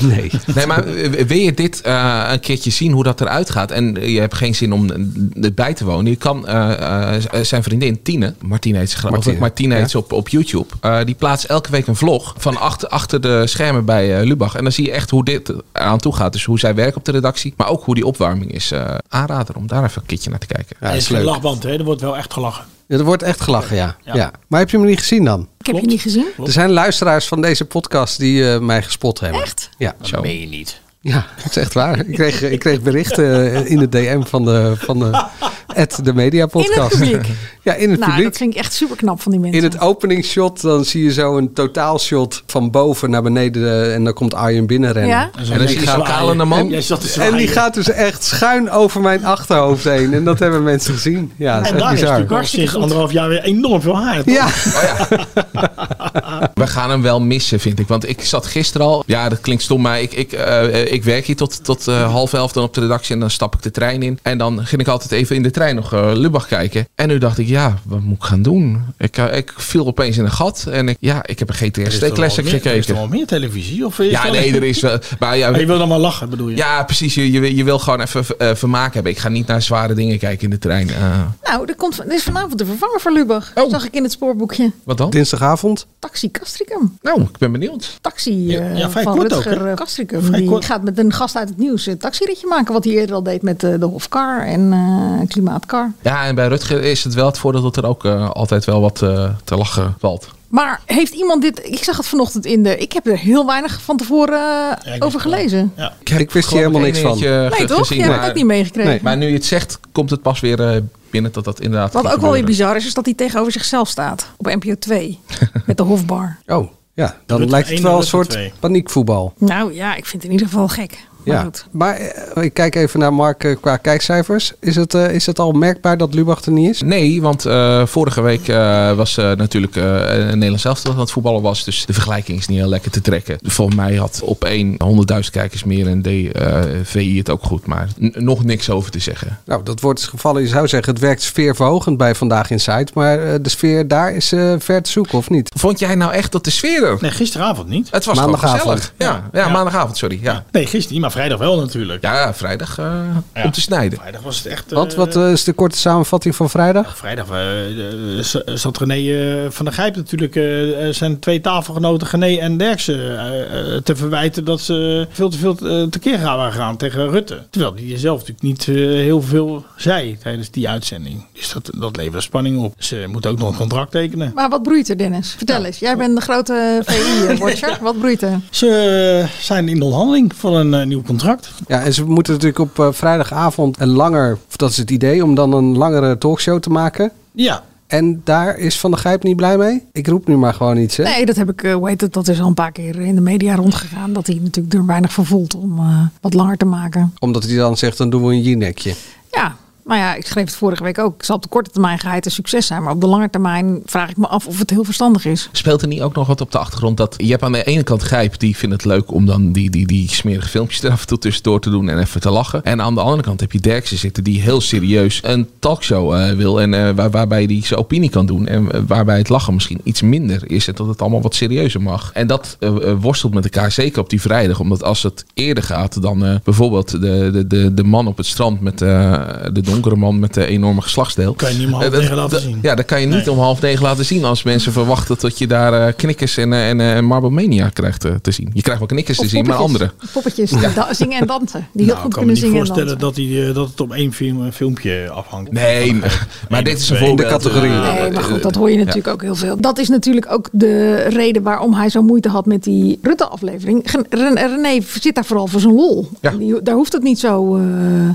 Nee. Nee, maar wil je dit eh, een keertje zien hoe dat eruit gaat? En je hebt geen zin om het bij te wonen. Je kan eh, eh, zijn vriendin Tine, Martine heet ze. Martine, Martine heet ze op, op YouTube. Eh, die plaatst elke week een vlog van achter, achter de schermen bij eh, Lubach. En dan zie je echt hoe dit eraan toe gaat. Dus hoe zij werken op de redactie. Maar ook hoe die opwarming is. Eh, aanrader om daar even een keertje naar te kijken. Ja, Er dat is is geen leuk. lachband, hè? Er wordt wel echt gelachen. Ja, er wordt echt gelachen, ja. Ja. ja. Maar heb je hem niet gezien dan? Ik heb je niet gezien. Er zijn luisteraars van deze podcast die eh, mij gespot hebben. Echt? Ja. Dat meen je niet. Ja, dat is echt waar. Ik kreeg, ik kreeg berichten eh, in de DM van de, van de, at de Media In Podcast. het publiek. Ja, in het nou, publiek. dat vind ik echt super knap van die mensen. In het openingsshot dan zie je zo een totaalshot van boven naar beneden eh, en dan komt Arjen binnenrennen. Ja? En dan zie je zo'n kalende man. En die gaat dus echt schuin over mijn achterhoofd heen. En dat hebben mensen gezien. Ja, dat is En echt daar is natuurlijk sinds anderhalf jaar weer enorm veel haar. toch? Ja, We gaan hem wel missen, vind ik. Want ik zat gisteren al. Ja, dat klinkt stom, maar ik, ik, eh, ik werk hier tot, tot eh, half elf dan op de redactie. En dan stap ik de trein in. En dan ging ik altijd even in de trein nog eh, Lubach kijken. En nu dacht ik, ja, wat moet ik gaan doen? Ik, eh, ik viel opeens in een gat. En ik, ja, ik heb een Er GTS wel Classic meer- Er is gekeken. wel meer televisie? Of Ja, nee, er is wel. Maar ja, Maar je wil dan wel lachen, bedoel je? ja precies. Je, je, wil- je wil gewoon even eh, vermaak hebben. Ik ga niet naar zware dingen kijken in de trein. Eh, Nou, er, komt, er is vanavond de vervanger voor Lubach. Oh. Zag ik in het spoorboekje. wat dan? dinsdagavond. Taxi Castricum. Nou, ik ben benieuwd. Taxi Ja, eh, ja, vrij van kort ook, Rutger eh, Castricum. Vrij Die kort. gaat met een gast uit het nieuws een taxiritje maken. Wat hij eerder al deed met eh, de Hofkar en eh Klimaatcar. Ja, en bij Rutger is het wel het voordeel dat er ook eh, altijd wel wat te lachen valt. Maar heeft iemand dit... Ik zag het vanochtend in de... Ik heb er heel weinig van tevoren over gelezen. Ik wist hier helemaal niks van. Nee, toch? Jij hebt het ook niet meegekregen. Maar nu je het zegt, komt het pas weer binnen dat dat inderdaad Wat ook wel weer bizar is, is dat hij tegenover zichzelf staat. Op NPO 2. met de Hofbar. Oh, ja. Dan Rutte lijkt het wel en een soort twee. paniekvoetbal. Nou ja, ik vind het in ieder geval gek. Maar Ja, goed. maar eh, ik kijk even naar Mark eh, qua kijkcijfers. Is het, eh, is het al merkbaar dat Lubach er niet is? Nee, want eh, vorige week eh, was eh, natuurlijk eh, een Nederlands zelf dat aan het voetballen was. Dus de vergelijking is niet heel lekker te trekken. Volgens mij had op één 100.000 kijkers meer en deed eh, VI het ook goed. Maar nog niks over te zeggen. Nou, dat wordt het gevallen. Je zou zeggen, het werkt sfeerverhogend bij Vandaag in Site. Maar de sfeer daar is eh, ver te zoeken, of niet? Vond jij nou echt dat de sfeer er? Nee, gisteravond niet. Het was Maandagavond. gezellig. Ja, ja, maandagavond, sorry. Ja, Nee, gisteren niet, maar vrijdag wel natuurlijk. ja vrijdag eh, om te snijden. Vrijdag was het echt... Wat, eh, wat eh, is de korte samenvatting van vrijdag? Vrijdag eh, eh, zat René eh, van der Gijp natuurlijk eh, eh, zijn twee tafelgenoten René en Derksen eh, eh, te verwijten dat ze veel te veel eh, tekeer gaan waren gegaan tegen Rutte. Terwijl die zelf natuurlijk niet eh, heel veel zei tijdens die uitzending. Dus dat, dat levert spanning op. Ze moeten ook nog een contract tekenen. Maar wat broeit er, Dennis? Vertel eens. Jij bent de grote VI-watcher. Wat broeit er? Ze eh, zijn in de onderhandeling voor een eh, nieuw contract. Ja, en ze moeten natuurlijk op eh, vrijdagavond een langer, of dat is het idee, om dan een langere talkshow te maken. Ja. En daar is Van der Gijp niet blij mee? Ik roep nu maar gewoon iets, hè? Nee, dat heb ik, eh, hoe heet het, dat is al een paar keer in de media rondgegaan. Dat hij natuurlijk er weinig voor voelt om eh, wat langer te maken. Omdat hij dan zegt, dan doen we een Jinek-je. Ja, nou ja, ik schreef het vorige week ook. Het zal op de korte termijn geheid een succes zijn. Maar op de lange termijn vraag ik me af of het heel verstandig is. Speelt er niet ook nog wat op de achtergrond dat je hebt aan de ene kant Gijp die vindt het leuk om dan die, die, die smerige filmpjes er af en toe tussendoor te doen en even te lachen. En aan de andere kant heb je Derksen zitten die heel serieus een talkshow eh, wil en eh, waar, waarbij hij zijn opinie kan doen en waarbij het lachen misschien iets minder is en dat het allemaal wat serieuzer mag. En dat eh, worstelt met elkaar zeker op die vrijdag, omdat als het eerder gaat dan bijvoorbeeld de, de, de, de man op het strand met de donkere man met de enorme geslachtsdeel. Kan je niet om half Eh, dat- negen laten zien. Ja, dat kan je niet om half negen laten zien als mensen verwachten dat je daar eh, knikkers en, eh, en eh, Marble Mania krijgt eh, te zien. Je krijgt wel knikkers te zien, maar poppetjes. andere. Poppetjes die da- zingen en dansen. Die heel Nou, goed ik kan me kunnen niet zingen en voorstellen dat, hij, eh, dat het op één film, een filmpje afhangt. Nee, maar dit is een voorbeeld. categorie. eh, Nee, maar eh, goed, dat hoor je natuurlijk ook heel veel. Dat is natuurlijk ook de reden waarom hij zo moeite had met die Rutte-aflevering. René zit daar vooral voor zijn lol. Die, daar hoeft het niet zo eh,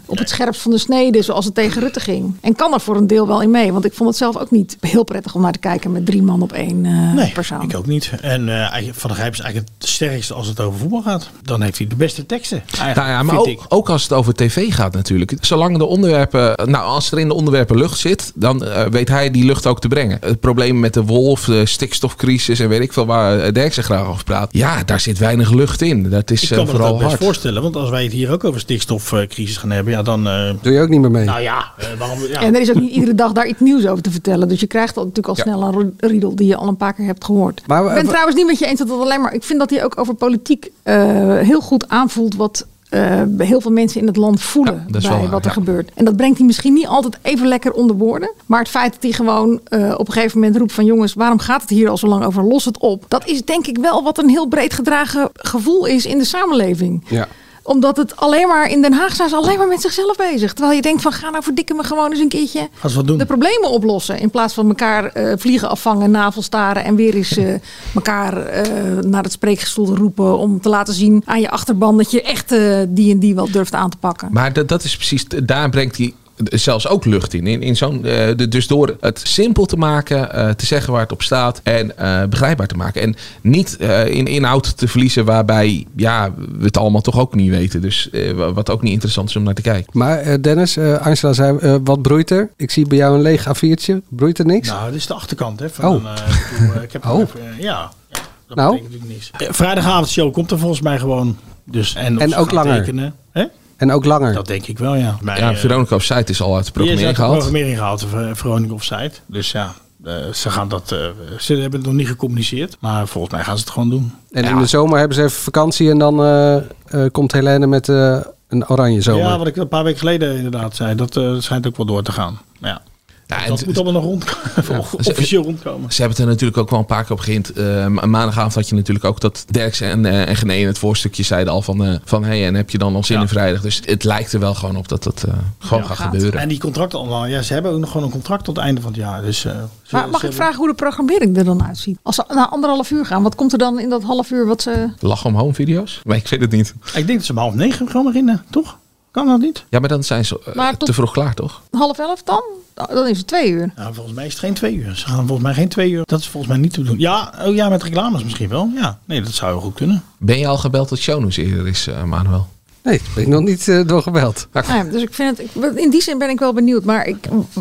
op het scherpst van de snede zoals het tegen Rutte ging. En kan er voor een deel wel in mee. Want ik vond het zelf ook niet heel prettig om naar te kijken met drie man op één eh, Nee, persoon. ik ook niet. En eh, Van der Gijp is eigenlijk het sterkste als het over voetbal gaat. Dan heeft hij de beste teksten. Eigenlijk, Nou ja, maar vind ook, ik. ook als het over tv gaat natuurlijk. Zolang de onderwerpen, nou als er in de onderwerpen lucht zit, dan eh, weet hij die lucht ook te brengen. Het probleem met de wolf, de stikstofcrisis en weet ik veel waar Dirk zich graag over praat. Ja, daar zit weinig lucht in. Dat is Ik kan me dat vooral ook best hard. voorstellen. Want als wij het hier ook over stikstofcrisis gaan hebben, ja dan... eh, Doe je ook niet meer mee? nou ja, eh, waarom... Ja. En er is ook niet iedere dag daar iets nieuws over te vertellen. Dus je krijgt al, natuurlijk al Ja. snel een riedel die je al een paar keer hebt gehoord. Maar, ik ben eh, trouwens niet met je eens dat het alleen maar... Ik vind dat hij ook over politiek eh, heel goed aanvoelt wat... eh, heel veel mensen in het land voelen bij wel wat er ja. gebeurt. En dat brengt hij misschien niet altijd even lekker onder woorden. Maar het feit dat hij gewoon eh, op een gegeven moment roept van... jongens, waarom gaat het hier al zo lang over? Los het op. Dat is denk ik wel wat een heel breed gedragen gevoel is in de samenleving Ja. Omdat het alleen maar in Den Haag zijn ze alleen maar met zichzelf bezig. Terwijl je denkt van ga nou verdikken me gewoon eens een keertje Gaan ze wat doen. de problemen oplossen. In plaats van elkaar eh, vliegen afvangen, navelstaren en weer eens eh, elkaar eh, naar het spreekgestoel roepen. Om te laten zien aan je achterban dat je echt eh, die en die wel durft aan te pakken. Maar dat, dat is precies, daar brengt hij zelfs ook lucht in. in, in zo'n, eh, de- dus door het simpel te maken, eh, te zeggen waar het op staat en eh, begrijpbaar te maken. En niet eh, in inhoud te verliezen waarbij ja, we het allemaal toch ook niet weten. Dus eh, wat ook niet interessant is om naar te kijken. Maar Dennis, eh, Angela zei, wat broeit er? Ik zie bij jou een leeg A4'tje. Broeit er niks? Nou, dit is de achterkant. Hè, van Oh. een, eh, ik heb Oh. even, ja, ja, dat Nou. betekent natuurlijk niks. Eh, Vrijdagavondshow komt er volgens mij gewoon. Dus, en En ook langer. Tekenen? En ook langer. Dat denk ik wel, ja. Ja, eh, Veronica of Site is al uit de programmering uit de gehaald. programmering gehaald, Ver- Veronica Offside. Dus ja, eh, ze gaan dat. eh, ze hebben het nog niet gecommuniceerd. Maar volgens mij gaan ze het gewoon doen. En in de zomer hebben ze even vakantie en dan eh, eh, komt Helene met eh, een oranje zomer. Ja, wat ik een paar weken geleden inderdaad zei. Dat eh, schijnt ook wel door te gaan. Ja. Ja, dat moet allemaal nog rondkomen. officieel rondkomen. Ze hebben het er natuurlijk ook wel een paar keer op gehind. Eh, ma- maandagavond had je natuurlijk ook dat Derks en, eh, en Gené in het voorstukje zeiden al van... eh, van hey, en heb je dan al zin in vrijdag? Dus het lijkt er wel gewoon op dat dat eh, gewoon Ja, gaat, gebeuren. En die contracten allemaal, ja, ze hebben ook nog gewoon een contract tot het einde van het jaar. Dus, eh, ze- Maar mag ik hebben- vragen hoe de programmering er dan uitziet? Als ze na anderhalf uur gaan, wat komt er dan in dat half uur wat ze... Lach om home video's? Maar ik weet het niet. Ik denk dat ze om half negen gewoon beginnen, toch? Kan dat niet? Ja, maar dan zijn ze eh, te vroeg klaar, toch? Half elf dan? Dan is het twee uur. Nou, volgens mij is het geen twee uur. Ze gaan volgens mij geen twee uur. Dat is volgens mij niet te doen. Ja, oh ja, met reclames misschien wel. Ja, nee, dat zou heel goed kunnen. Ben je al gebeld tot shownews eerder is, eh, Manuel? Nee, ben ik nog niet uh, doorgebeld. Nou ja, dus ik vind het, ik- in die zin ben ik wel benieuwd. Maar ik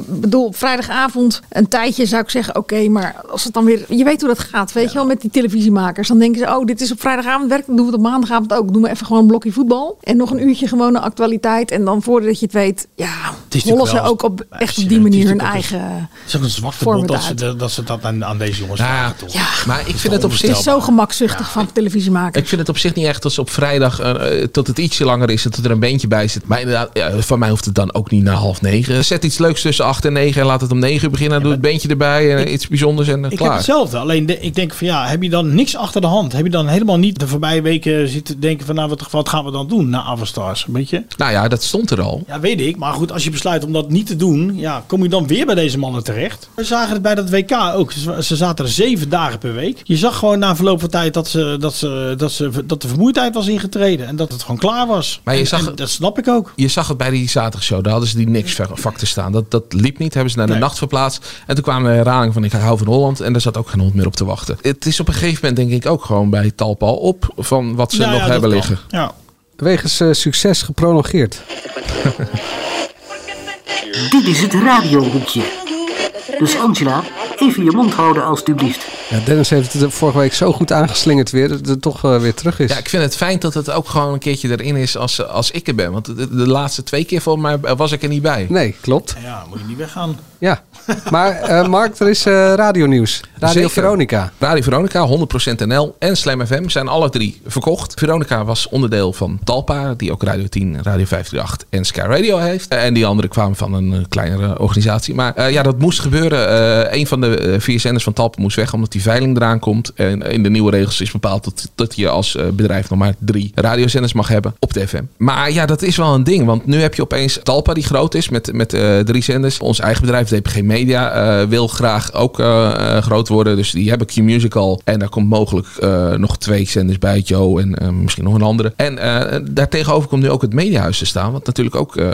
bedoel, op vrijdagavond een tijdje zou ik zeggen, oké, maar als het dan weer, je weet hoe dat gaat, weet je wel, met die televisiemakers. Dan denken ze, oh, dit is op vrijdagavond werk, dan doen we het op maandagavond ook. Doen we even gewoon een blokje voetbal en nog een uurtje gewone actualiteit. En dan voordat je het weet, ja, is rollen ze ook op echt op die manier hun eigen Het is ook een zwakte vorm bot dat ze, dat ze dat aan, aan deze jongens vragen, toch? Ja, Maar ik vind het op zich... Het is zo gemakzuchtig van televisiemakers. Ik vind het op zich niet echt als op vrijdag eh, eh, tot het ietsje langer is, dat er een beentje bij zit. Maar inderdaad, ja, van mij hoeft het dan ook niet na half negen. Zet iets leuks tussen acht en negen en laat het om negen uur beginnen. Doe het beentje erbij en iets bijzonders en eh, Ik klaar. heb hetzelfde. Alleen de- ik denk van ja, heb je dan niks achter de hand? Heb je dan helemaal niet de voorbije weken zitten denken van nou, wat, wat gaan we dan doen na Avastars? Weet je? Nou ja, dat stond er al. Ja, weet ik. Maar goed, als je besluit om dat niet te doen, ja, kom je dan weer bij deze mannen terecht. We zagen het bij dat WK ook. Ze, ze zaten er zeven dagen per week. Je zag gewoon na verloop van tijd dat, ze, dat, ze, dat, ze, dat de vermoeidheid was ingetreden. En dat het gewoon klaar was. Maar je En- zag- en dat snap ik ook. Je zag het bij die zaterdagshow. Daar hadden ze die niks vak te staan. Dat, dat liep niet. Hebben ze naar de Nee. nacht verplaatst. En toen kwamen de herhaling van ik hou van Holland. En daar zat ook geen hond meer op te wachten. Het is op een gegeven moment denk ik ook gewoon bij Talpa al op. Van wat ze Ja, nog ja, hebben kan. liggen. Ja. Wegens eh, succes geprolongeerd. Dit is het radiohoekje. Dus Angela, even je mond houden alstublieft. Ja, Dennis heeft het vorige week zo goed aangeslingerd weer dat het toch eh, weer terug is. Ja, ik vind het fijn dat het ook gewoon een keertje erin is als, als ik er ben. Want de, de laatste twee keer volgens mij was ik er niet bij. Nee, klopt. Ja, moet je niet weggaan. Ja, maar eh, Mark, er is eh radionieuws. Radio Zeker. Veronica. Radio Veronica, 100% NL en Slam FM zijn alle drie verkocht. Veronica was onderdeel van Talpa, die ook Radio 10, Radio 538 en Sky Radio heeft. Eh, En die andere kwamen van een eh, kleinere organisatie. Maar eh, ja, dat moest gebeuren. Eh een van de eh, vier zenders van Talpa moest weg, omdat die veiling eraan komt. En in de nieuwe regels is bepaald dat, dat je als eh, bedrijf nog maar drie radiozenders mag hebben op de FM. Maar ja, dat is wel een ding, want nu heb je opeens Talpa die groot is met, met eh, drie zenders. Ons eigen bedrijf, DPG Media, eh, wil graag ook groot worden. Dus die hebben Q-Musical. En daar komt mogelijk nog twee zenders bij, Joe en misschien nog een andere. En daartegenover komt nu ook het Mediahuis te staan. Wat natuurlijk ook eh,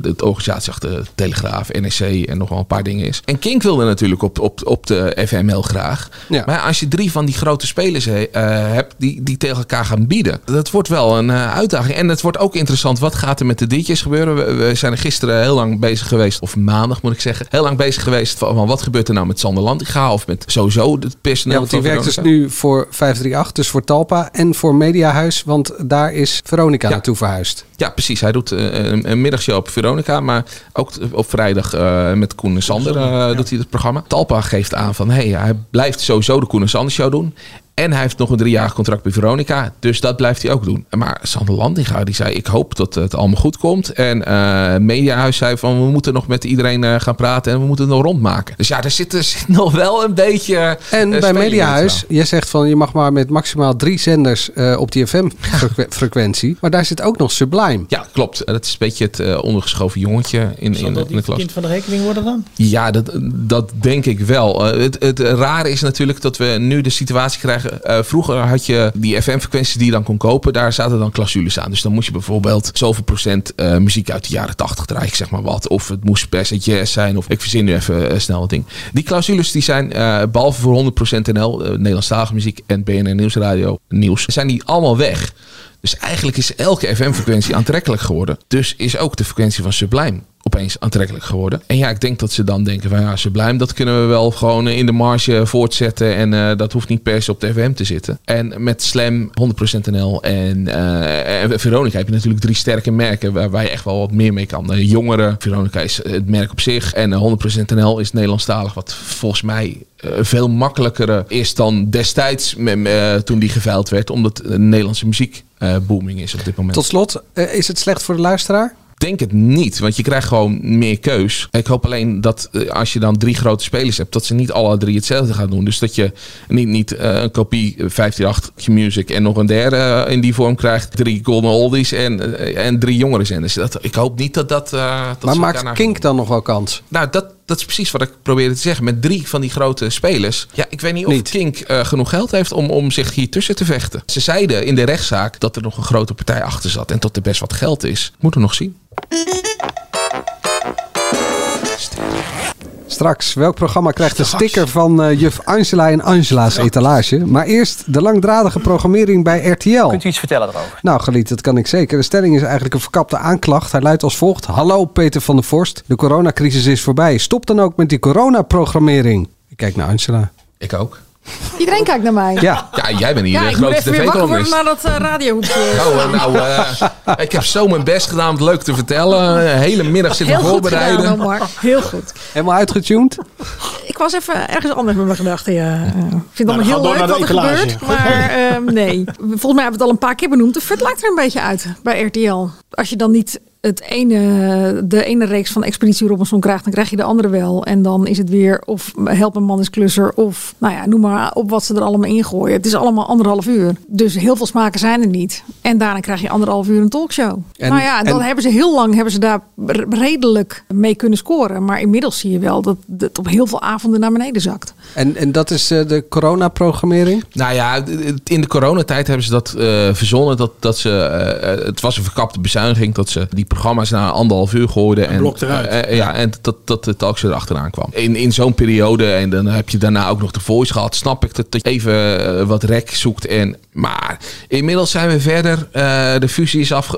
de organisatie achter de Telegraaf, NEC en nog wel een paar dingen is. En Kink wilde natuurlijk op, op, op de FML graag. Ja. Maar als je drie van die grote spelers eh, hebt die, die tegen elkaar gaan bieden. Dat wordt wel een eh, uitdaging. En het wordt ook interessant. Wat gaat er met de DJ's gebeuren? We, we zijn er gisteren heel lang bezig geweest. Of maandag moet ik zeggen. Heel lang bezig geweest van, van wat gebeurt er nou met Sander Lantinga? Of met sowieso het personeel Ja, want die werkt dus nu voor 538, dus voor Talpa en voor Mediahuis, want daar is Veronica naartoe verhuisd. Ja, precies. Hij doet eh, een, een middagshow op Veronica. Maar ook op vrijdag met Koen en Sander doet hij het programma. Talpa geeft aan van hey, hij blijft sowieso de Koen en Sander show doen. En hij heeft nog een driejarig contract bij Veronica. Dus dat blijft hij ook doen. Maar Sander Landinga die zei... ik hoop dat het allemaal goed komt. En eh Mediahuis zei van... we moeten nog met iedereen eh, gaan praten... en we moeten het nog rondmaken. Dus ja, er zit, er zit nog wel een beetje... En eh, bij in het Mediahuis, je zegt van je mag maar met maximaal drie zenders eh, op die FM-frequentie. maar daar zit ook nog Sublime. Ja, klopt. Dat is een beetje het ondergeschoven jongetje in, Zal in, dat in de klas. kind van de rekening worden dan? Ja, dat, dat denk ik wel. Eh, het, het rare is natuurlijk dat we nu de situatie krijgen. Eh, vroeger had je die FM-frequenties die je dan kon kopen. Daar zaten dan clausules aan. Dus dan moest je bijvoorbeeld zoveel procent eh, muziek uit de jaren 80 draaien. Zeg maar wat. Of het moest per se zijn. Of ik verzin nu even eh, snel wat ding. Die clausules die zijn eh, behalve voor 100% NL, Nederlandstalige muziek en BNN Nieuwsradio nieuws. Zijn die allemaal weg. Dus eigenlijk is elke FM-frequentie aantrekkelijk geworden. Dus is ook de frequentie van Sublime opeens aantrekkelijk geworden. En ja, ik denk dat ze dan denken van ja, Sublime, dat kunnen we wel gewoon in de marge voortzetten. En eh, dat hoeft niet per se op de FM te zitten. En met Slam, 100% NL en, eh, en Veronica heb je natuurlijk drie sterke merken waar, waar je echt wel wat meer mee kan. De jongere, Veronica is het merk op zich. En eh, 100% NL is Nederlandstalig, wat volgens mij eh, veel makkelijker is dan destijds eh, toen die geveild werd. Omdat de Nederlandse muziek eh, booming is op dit moment. Tot slot, eh, is het slecht voor de luisteraar? Denk het niet, want je krijgt gewoon meer keus. Ik hoop alleen dat eh, als je dan drie grote spelers hebt, dat ze niet alle drie hetzelfde gaan doen. Dus dat je niet, niet eh, een kopie eh, 538 Music en nog een derde eh, in die vorm krijgt. Drie Golden Oldies en, eh, en drie jongere zenders. Dat, ik hoop niet dat dat... eh, dat Maar maakt Kink dan nog wel kans? Nou, dat, dat is precies wat ik probeerde te zeggen. Met drie van die grote spelers. Ja, ik weet niet of Kink eh, genoeg geld heeft om, om zich hier tussen te vechten. Ze zeiden in de rechtszaak dat er nog een grote partij achter zat. En dat er best wat geld is. Moeten we nog zien. Straks, welk programma krijgt een sticker van eh, juf Angela en Angela's etalage? Maar eerst de langdradige programmering bij RTL. Kunt u iets vertellen erover? Nou, geliefd, dat kan ik zeker. De stelling is eigenlijk een verkapte aanklacht. Hij luidt als volgt. Hallo Peter van der Vorst. De coronacrisis is voorbij. Stop dan ook met die coronaprogrammering. Ik kijk naar Angela. Ik ook. Iedereen kijkt naar mij. Ja. Ja, jij bent hier Ja, de ik grote worden tv-columnist. naar dat uh, radiohoekje. Oh, eh, nou, eh, ik heb zo mijn best gedaan om het leuk te vertellen. De hele middag zitten Heel goed gedaan, voorbereiden. Omar. Heel goed. Helemaal uitgetuned? Ik was even ergens anders met mijn gedachten. Ja. Ik vind het Nou, allemaal heel leuk wat er gebeurt. Maar ehm, nee. Volgens mij hebben we het al een paar keer benoemd. De fut lijkt er een beetje uit bij RTL. Als je dan niet het ene, de ene reeks van Expeditie Robinson krijgt, dan krijg je de andere wel. En dan is het weer of help een man is klusser. Of nou ja, noem maar op wat ze er allemaal ingooien. Het is allemaal anderhalf uur. Dus heel veel smaken zijn er niet. En daarna krijg je anderhalf uur een talkshow. En- nou ja, dan en- hebben ze heel lang hebben ze daar redelijk mee kunnen scoren. Maar inmiddels zie je wel dat het op heel veel avonden naar beneden zakt. En, en dat is eh, de coronaprogrammering? Nou ja, in de coronatijd hebben ze dat eh, verzonnen. Dat, dat ze, eh, het was een verkapte bezuiniging. Dat ze die programma's na anderhalf uur gooiden. En, blok eruit. ja, en dat, dat de talkshow erachteraan kwam. In, in zo'n periode, en dan heb je daarna ook nog de voice gehad. Snap ik dat, dat je even wat rek zoekt. En, maar inmiddels zijn we verder. Eh, de fusie is af...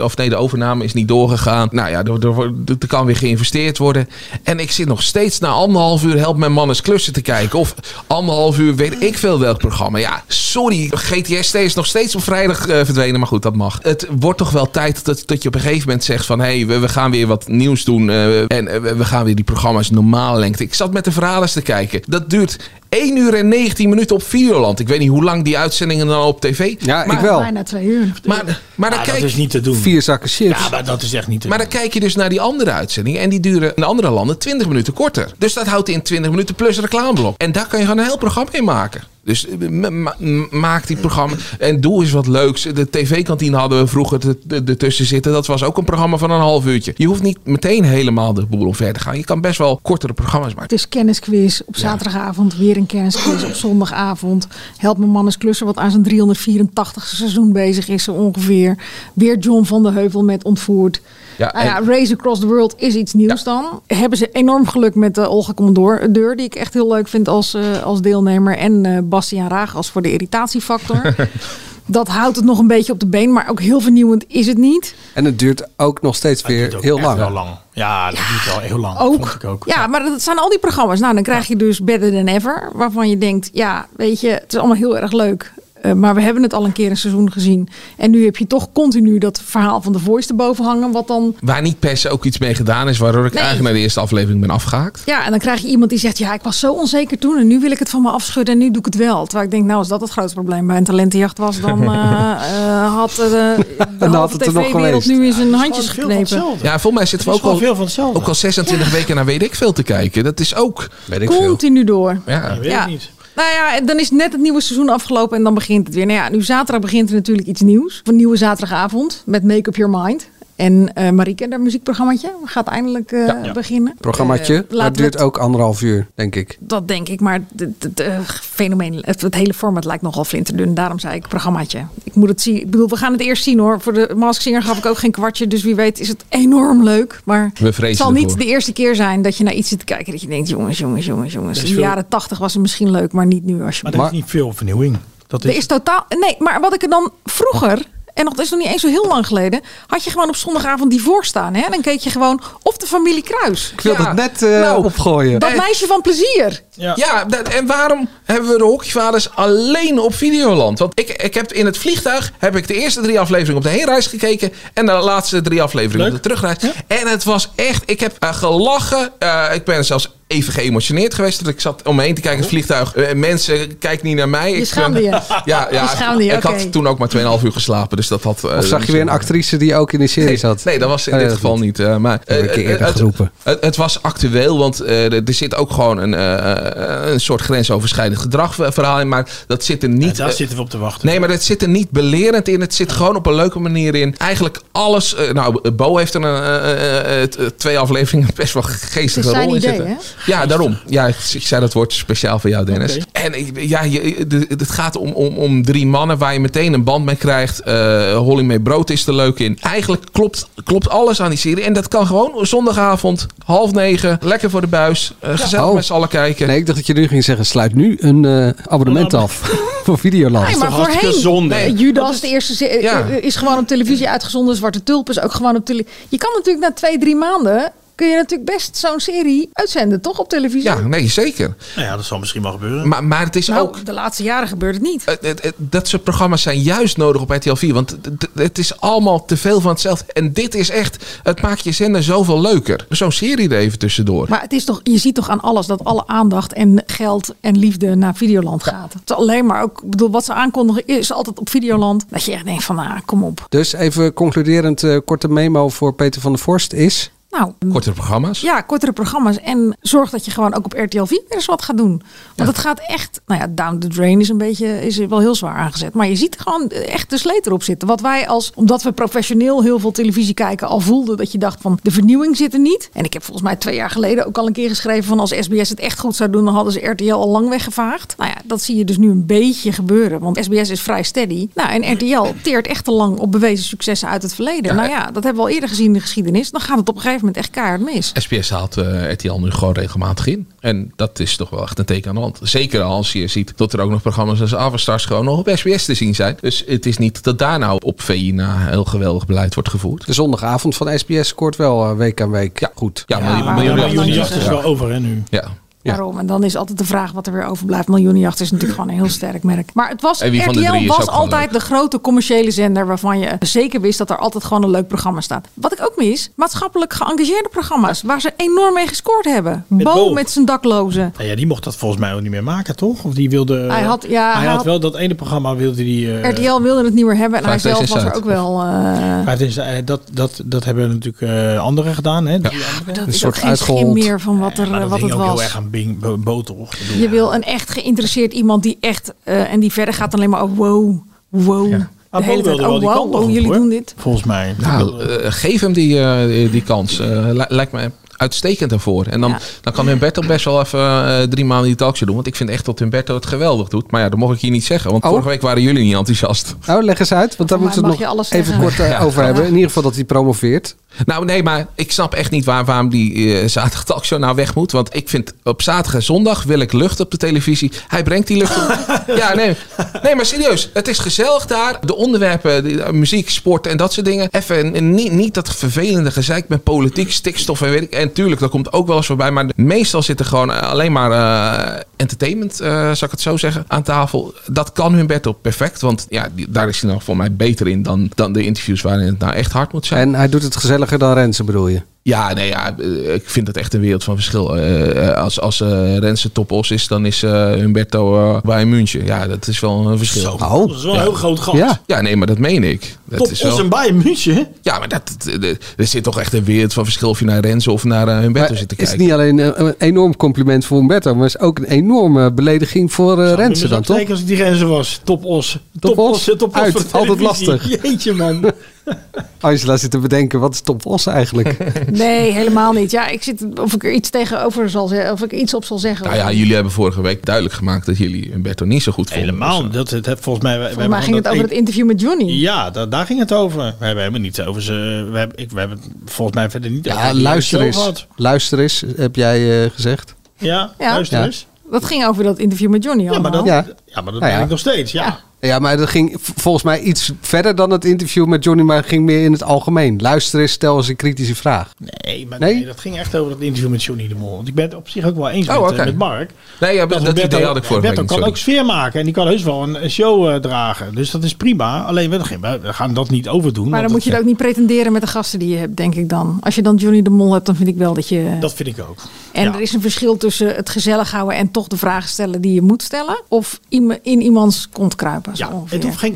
of nee, de overname is niet doorgegaan. Nou ja, er, er, er kan weer geïnvesteerd worden. En ik zit nog steeds na anderhalf uur Help Mijn Man eens klussen te kijken. Of anderhalf uur weet ik veel welk programma. Ja, sorry. GTST is nog steeds op vrijdag eh, verdwenen. Maar goed, dat mag. Het wordt toch wel tijd dat, dat je op een gegeven moment zegt van... hé, hey, we, we gaan weer wat nieuws doen. eh, en eh, we- gaan weer die programma's normale lengte. Ik zat met de verhalen te kijken. Dat duurt 1 uur en 19 minuten op Videoland. Ik weet niet hoe lang die uitzendingen dan op tv. Ja, maar, ik wel. Bijna twee uur. Maar, maar dan Ja, kijk dat is niet te doen. Vier zakken chips. Ja, maar dat is echt niet te maar dan kijk je dus naar die andere uitzendingen. En die duren in andere landen 20 minuten korter. Dus dat houdt in 20 minuten plus reclameblok. En daar kan je gewoon een heel programma in maken. Dus eh, ma- ma- maak die programma. En doe eens wat leuks. De tv-kantine hadden we vroeger ertussen zitten. Dat was ook een programma van een half uurtje. Je hoeft niet meteen helemaal de boel omver te gaan. Je kan best wel kortere programma's maken. Het is kennisquiz op zaterdagavond, weer een kennisquiz op zondagavond. Help mijn man eens klussen, wat aan zijn 384 seizoen bezig is zo ongeveer. Weer John van de Heuvel met ontvoerd. Ja, Nou ja, en- Race Across the World is iets nieuws dan. Hebben ze enorm geluk met de Olga Commodore deur, die ik echt heel leuk vind als, eh, als deelnemer. En eh Bastiaan Ragas voor de irritatiefactor. Dat houdt het nog een beetje op de been, maar ook heel vernieuwend is het niet. En het duurt ook nog steeds weer heel lang. wel lang. Ja, dat duurt wel heel lang. Ook. Vond ik ook. Ja, maar dat zijn al die programma's. Nou, dan krijg je dus Better Than Ever. Waarvan je denkt, ja, weet je, het is allemaal heel erg leuk. Eh, maar we hebben het al een keer een seizoen gezien. En nu heb je toch continu dat verhaal van de Voice erboven hangen. Wat dan... Waar niet per se ook iets mee gedaan is. Waardoor ik Nee. eigenlijk naar de eerste aflevering ben afgehaakt. Ja, en dan krijg je iemand die zegt, ja, ik was zo onzeker toen. En nu wil ik het van me afschudden en nu doe ik het wel. Terwijl ik denk, nou, als dat het grootste probleem bij een talentenjacht was... dan eh, eh, had de, de had het er tv-wereld nu in zijn Ja, het is handjes geknepen. Ja, volgens mij zitten we Het ook al, veel van hetzelfde. ook al 26 weken naar weet ik veel te kijken. Dat is ook... Weet ik veel. Continu door. Ja. Ik weet Ja. het niet. Nou ja, dan is net het nieuwe seizoen afgelopen en dan begint het weer. Nou ja, nu zaterdag begint er natuurlijk iets nieuws. Een nieuwe zaterdagavond met Make Up Your Mind. En eh Marieke, haar muziekprogrammaatje, gaat eindelijk eh, Ja. beginnen. Programmaatje, Eh, maar het duurt het- ook anderhalf uur, denk ik. Dat denk ik, maar het, fenomeen, het, het hele format lijkt nogal flinterdun. Daarom zei ik programmaatje. Ik moet het zien. Ik bedoel, we gaan het eerst zien hoor. Voor de Mask Singer gaf ik ook geen kwartje. Dus wie weet is het enorm leuk. Maar We vrezen het zal niet de eerste keer zijn dat je naar iets zit te kijken. Dat je denkt, jongens, jongens, jongens, jongens. Er In de veel- jaren tachtig was het misschien leuk, maar niet nu Maar alsjeblieft. er is niet veel vernieuwing. Dat Er is, is totaal. Nee, maar wat ik er dan vroeger. En dat is nog niet eens zo heel lang geleden. Had je gewoon op zondagavond die voorstaan. Hè? Dan keek je gewoon. Of de familie Kruis. Ik wil Ja, het net eh, nou, opgooien. Dat meisje van plezier. ja. Ja, dat- en waarom hebben we de hockeyvaders alleen op Videoland? Want ik, ik heb in het vliegtuig heb ik de eerste drie afleveringen op de heenreis gekeken. En de laatste drie afleveringen Leuk. op de terugreis. En het was echt, ik heb eh, gelachen. Eh, ik ben zelfs even geëmotioneerd geweest. Dat ik zat om me heen te kijken in het vliegtuig. Eh, mensen, kijk niet naar mij. Je Ik, schaamde je. Ja, ja Je schaamde je, ik had toen ook maar 2,5 uur geslapen. Dus dat had... eh, Of zag je weer een actrice die ook in die serie zat? Nee, dat was in Oh, ja, dit geval niet. eh, maar heb ik een keer eerder het, geroepen. het, het was actueel, want eh, er zit ook gewoon een, eh, een soort grensoverschrijdend gedrag verhaal in. Maar dat zit er niet. daar eh, zitten we op te wachten. Nee, maar dat zit er niet belerend in. Het zit gewoon op een leuke manier in. Eigenlijk alles. nou, Bo heeft er een, twee afleveringen best wel geestige rol in idee, zitten. hè? Ja, daarom. Ja, ik, ik zei dat woord speciaal voor jou, Dennis. En ja, je, het gaat om, om, om drie mannen waar je meteen een band mee krijgt. Eh Holly May Brood is er leuk in. Eigenlijk klopt, klopt alles aan die serie. En dat kan gewoon zondagavond, half negen, lekker voor de buis. eh, gezellig Oh. met z'n allen kijken. Nee, ik dacht dat je nu ging zeggen, sluit nu een eh, abonnement af voor Videoland. Nee, maar voorheen, eh, Judas, de eerste Ja. is gewoon op televisie uitgezonden. Zwarte Tulp is ook gewoon op televisie. Je kan natuurlijk na twee, drie maanden... kun je natuurlijk best zo'n serie uitzenden, toch? Op televisie? Ja, nee, zeker. Nou ja, dat zal misschien wel gebeuren. Maar, maar het is Nou, ook... de laatste jaren gebeurt het niet. Het- het- het- dat soort programma's zijn juist nodig op RTL 4. Want het- is allemaal te veel van hetzelfde. En dit is echt... Het maakt je zender zoveel leuker. Zo'n serie er even tussendoor. Maar het is toch, je ziet toch aan alles dat alle aandacht en geld en liefde naar Videoland gaat. Het is alleen maar ook, ik bedoel, wat ze aankondigen is altijd op Videoland. Dat je echt denkt van, ah, kom op. Dus even concluderend, eh, korte memo voor Peter van der Vorst is... Nou, Kortere programma's. Ja, kortere programma's. En zorg dat je gewoon ook op RTL 4 weer eens wat gaat doen. Want het gaat echt... Nou ja, Down the Drain is een beetje... is wel heel zwaar aangezet. Maar je ziet gewoon echt de sleet erop zitten. Wat wij als... Omdat we professioneel heel veel televisie kijken... al voelden dat je dacht van... de vernieuwing zit er niet. En ik heb volgens mij twee jaar geleden ook al een keer geschreven... van als SBS het echt goed zou doen... dan hadden ze RTL al lang weggevaagd. Nou ja, dat zie je dus nu een beetje gebeuren. Want SBS is vrij steady. Nou, en RTL teert echt te lang op bewezen successen uit het verleden. nou ja, dat hebben we al eerder gezien in de geschiedenis. Dan gaat het op een gegeven moment echt keihard mis. SBS haalt eh, RTL nu gewoon regelmatig in. En dat is toch wel echt een teken aan de hand. Zeker als je ziet dat er ook nog programma's als Avastars gewoon nog op SBS te zien zijn. Dus het is niet dat daar nou op VI na heel geweldig beleid wordt gevoerd. De zondagavond van SBS scoort wel eh, week aan week goed. Ja, maar- miljoen- maar- miljoenen- maar- Miljoenenjacht is wel over hè nu. Ja. Daarom. En dan is altijd de vraag wat er weer overblijft. Miljoenenjacht is natuurlijk gewoon een heel sterk merk. Maar het was, RTL was altijd de grote commerciële zender... waarvan je zeker wist dat er altijd gewoon een leuk programma staat. Wat ik ook mis, maatschappelijk geëngageerde programma's... waar ze enorm mee gescoord hebben. Met Bo Bo. met zijn daklozen. Nou ja, die mocht dat volgens mij ook niet meer maken, toch? Of die wilde. Hij had- ja, hij hij had had- wel dat ene programma wilde die. eh, RTL wilde het niet meer hebben. En hij zelf was er ook wel... eh, Maar het is, eh, dat, dat, dat hebben natuurlijk eh, anderen gedaan. Hè? Drie anderen. dat is ook geen schim meer van wat, er, Maar dat wat het ook was. heel erg aan Bing, Bo, Bo, toch? Ik bedoel, Je wil een echt geïnteresseerd iemand die echt... eh, en die verder gaat dan alleen maar over wow, wow. Maar De Bo hele tijd, wilde wel oh wow, oh jullie hoor. doen dit. Volgens mij. Nou, eh, geef hem die, eh, die kans. Eh, li- lijkt me uitstekend daarvoor. En dan, dan kan Humberto best wel even drie maanden die talkshow doen. Want ik vind echt dat Humberto het geweldig doet. Maar ja, dat mocht ik hier niet zeggen. Want Oh. vorige week waren jullie niet enthousiast. Nou, leg eens uit, want daar moeten we het nog even kort Ja. over hebben. In ieder geval dat hij promoveert. Nou, nee, maar ik snap echt niet waar, waarom die eh, zaterdag talkshow nou weg moet. Want ik vind op zaterdag en zondag wil ik lucht op de televisie. Hij brengt die lucht op. ja, nee. nee, maar serieus. Het is gezellig daar. De onderwerpen, de, eh, muziek, sport en dat soort dingen. Even en niet, niet dat vervelende gezeik met politiek, stikstof en weet ik. En tuurlijk, dat komt ook wel eens voorbij. Maar meestal zit er gewoon eh, alleen maar eh, entertainment, eh zou ik het zo zeggen, aan tafel. Dat kan Humberto perfect. Want ja, die- daar is hij nou voor mij beter in dan, dan de interviews waarin het nou echt hard moet zijn. En hij doet het gezelliger dan Rensen, bedoel je? Ja, nee, ja, eh, ik vind het echt een wereld van verschil. Eh, eh, als als eh Renze topos is, dan is eh, Humberto eh bij München. Ja, dat is wel een verschil. Zo, dat is wel een heel groot gat. Ja. ja, nee, maar dat meen ik. Dat Top is Os wel... en Bayern München. Ja, maar dat, dat- dat- er zit toch echt een wereld van verschil of je naar Renze of naar Humberto Maar zit te is het kijken. niet alleen een enorm compliment voor Humberto, maar is ook een enorme belediging voor eh Rensen dan, toch? Zeker als ik die Renze was. Top Os. Top Top Uit. voor de Altijd lastig. Jeetje man. Angela zit te bedenken, wat is Top Os eigenlijk? Nee, helemaal niet. Ja, ik zit of ik er iets tegenover zal zeggen, of ik iets op zal zeggen. Nou ja, jullie hebben vorige week duidelijk gemaakt dat jullie Humberto niet zo goed vonden. Helemaal. Dat, het, volgens mij, Volgens hebben mij ging het over het interview met Johnny. Ja, da- daar ging het over. We hebben helemaal niet over ze. We hebben, ik, we hebben het volgens mij verder niet Ja, luister eens. Luister eens, heb jij eh, gezegd. Ja, Ja. luister Ja. eens. Dat ging over dat interview met Johnny Ja, maar allemaal. dat, Ja. Ja. maar dat Nou ja. ben ik nog steeds. Ja. Ja, maar dat ging volgens mij iets verder dan het interview met Johnny, maar het ging meer in het algemeen. Luister eens, stel eens een kritische vraag. Nee, maar Nee? nee? dat ging echt over het interview met Johnny de Mol. Want ik ben het op zich ook wel eens Oh, met, Mark. Nee, ja, dat, idee had ik Humberto niet, kan sorry. ook sfeer maken en die kan heus wel een, een show eh, dragen. Dus dat is prima. Alleen we, we gaan dat niet overdoen. Maar dan moet je dat, het ook niet pretenderen met de gasten die je hebt, denk ik dan. Als je dan Johnny de Mol hebt, dan vind ik wel dat je... dat vind ik ook. En er is een verschil tussen het gezellig houden en toch de vragen stellen die je moet stellen. Of iem- in iemands kont kruipen. ongeveer. Het hoeft geen,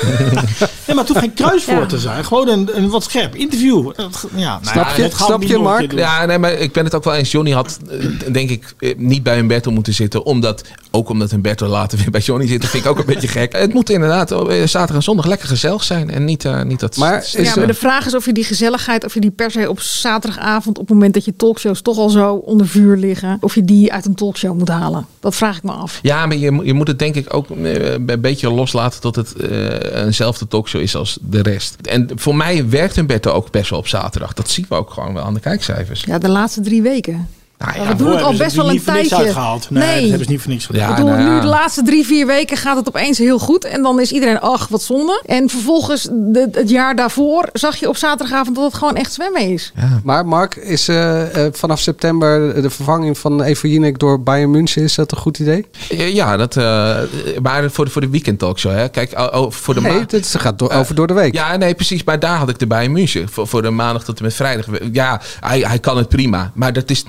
nee, maar het hoeft geen kruiswoord te zijn. Gewoon een, een wat scherp interview. Ja, nou ja, niet nog een keer doen. Ja, nee, maar ik ben het ook wel eens. Johnny had, eh, denk ik, eh, niet bij Humberto moeten zitten. Omdat, ook omdat Humberto later weer bij Johnny zit. Dat vind ik ook een beetje gek. Het moet inderdaad eh, zaterdag en zondag lekker gezellig zijn. En niet, eh, niet dat... Maar ja, maar de vraag is of je die gezelligheid, of je die per se op zaterdagavond, op het moment dat je talkshows toch al zo onder vuur liggen, of je die uit een talkshow moet halen. Dat vraag ik me af. Ja, maar je, moet- je moet het denk ik ook eh, een beetje loslaten tot het eh, eenzelfde talkshow is als de rest. En voor mij werkt Humberto ook best wel op zaterdag. Dat zien we ook gewoon wel aan de kijkcijfers. Ja, de laatste drie weken. Nou Ja, we doen het al best wel een tijdje. uitgehaald. Nee, dat hebben ze niet voor niks gedaan. ik bedoel, nu de laatste drie, vier weken gaat het opeens heel goed. En dan is iedereen, ach, wat zonde. En vervolgens, de, het jaar daarvoor, zag je op zaterdagavond dat het gewoon echt zwemmen is. Maar Mark, is eh, eh, vanaf september de vervanging van Jinek door Bayern München, is dat een goed idee? Ja, dat, eh, maar voor, de- voor de weekend talkshow. Hè? Kijk, oh, oh, voor de Nee, ma- dit gaat door, over door de week. Ja, nee, precies. Maar daar had ik erbij in München. Voor, voor de maandag tot en met vrijdag. Ja, hij, hij kan het prima. Maar dat is,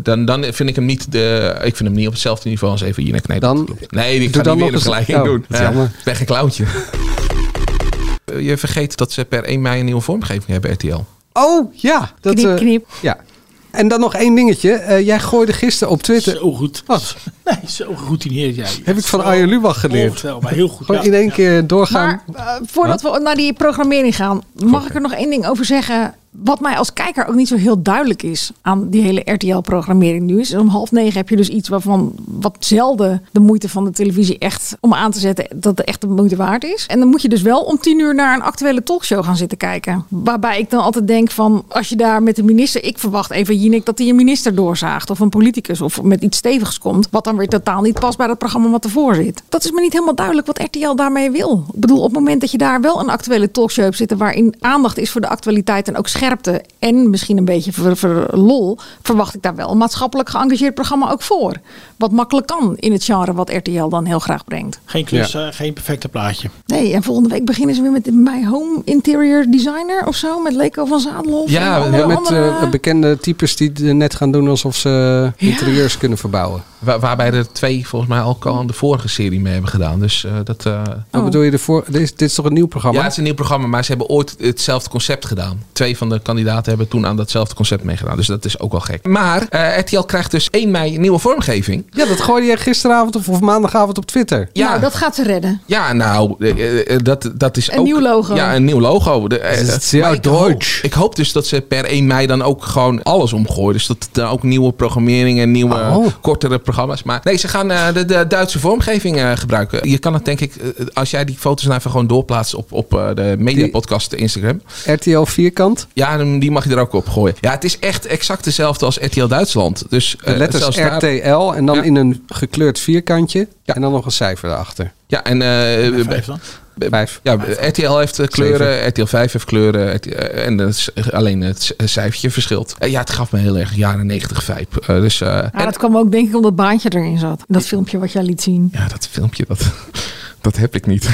dan, dan vind ik hem niet de, ik vind hem niet op hetzelfde niveau als Even Jinek. Nee, dan, nee, ik doe ga dan niet weer een vergelijking oh, doen. Ja, jammer. ik ben geen clowntje. Eh, Je vergeet dat ze per 1 mei een nieuwe vormgeving hebben, RTL. Oh, ja. Dat, Knip, eh, knip. Ja. En dan nog één dingetje. Eh, jij gooide gisteren op Twitter... Zo goed. Wat? Nee, zo geroutineerd jij. Heb ik van Arjen Lubach geleerd. Onvoorstelbaar, heel goed. Gewoon ja. in één keer doorgaan. Maar voordat we naar die programmering gaan, mag ik er nog één ding over zeggen. Wat mij als kijker ook niet zo heel duidelijk is aan die hele RTL-programmering nu. Is om half negen heb je dus iets waarvan wat zelden de moeite van de televisie echt om aan te zetten dat het echt de moeite waard is. En dan moet je dus wel om tien uur naar een actuele talkshow gaan zitten kijken. Waarbij ik dan altijd denk van als je daar met de minister, ik verwacht even Jinek dat hij een minister doorzaagt of een politicus of met iets stevigs komt. Wat dan weer totaal niet past bij het programma wat ervoor zit. Dat is me niet helemaal duidelijk wat RTL daarmee wil. Ik bedoel, op het moment dat je daar wel een actuele talkshow hebt zitten waarin aandacht is voor de actualiteit en ook scherpte en misschien een beetje voor, voor lol, verwacht ik daar wel een maatschappelijk geëngageerd programma ook voor. Wat makkelijk kan in het genre wat RTL dan heel graag brengt. Geen klus, eh, geen perfecte plaatje. Nee, en volgende week beginnen ze weer met My Home Interior Designer of zo, met Leko van Zadelhof. Ja, en andere- met andere- eh, bekende types die het net gaan doen alsof ze interieurs kunnen verbouwen. Waar, waarbij er twee volgens mij ook al aan de vorige serie mee hebben gedaan. Dus eh, dat... eh, Wat bedoel je ervoor? Dit is, dit is toch een nieuw programma? Ja, het is een nieuw programma, maar ze hebben ooit hetzelfde concept gedaan. Twee van de kandidaten hebben toen aan datzelfde concept meegedaan. Dus dat is ook wel gek. Maar eh, RTL krijgt dus 1 mei een nieuwe vormgeving. Ja, dat gooide jij gisteravond of, of maandagavond op Twitter. Ja. Nou, dat gaat ze redden. Ja, nou, eh, eh, dat, dat is Een ook... nieuw logo. Ja, een nieuw logo. De, Het is jouw ik, hoop, ik hoop dus dat ze per 1 mei dan ook gewoon alles omgooien. Dus dat er ook nieuwe programmering en nieuwe Oh. kortere programma's. Maar nee, ze gaan eh, de, de Duitse vormgeving eh, gebruiken. Je kan het denk ik, als jij die foto's nou even gewoon doorplaatst op, op eh, de mediapodcast Instagram. RTL vierkant. Ja, dan- die mag je er ook op gooien. Ja, het is echt exact hetzelfde als RTL Duitsland. Dus, De eh, letters daar- RTL en dan Ja. in een gekleurd vierkantje. En dan nog een cijfer erachter. Ja, en eh, Vijf dan? Vijf. Ja, RTL heeft eh, kleuren, RTL 5 heeft kleuren. RTL, en het alleen het cijfertje verschilt. Ja, het gaf me heel erg jaren 90 vibe. Dus, eh, Ja, dat kwam ook denk ik omdat baantje erin zat. Dat filmpje wat jij liet zien. ja, dat filmpje, dat, dat heb ik niet.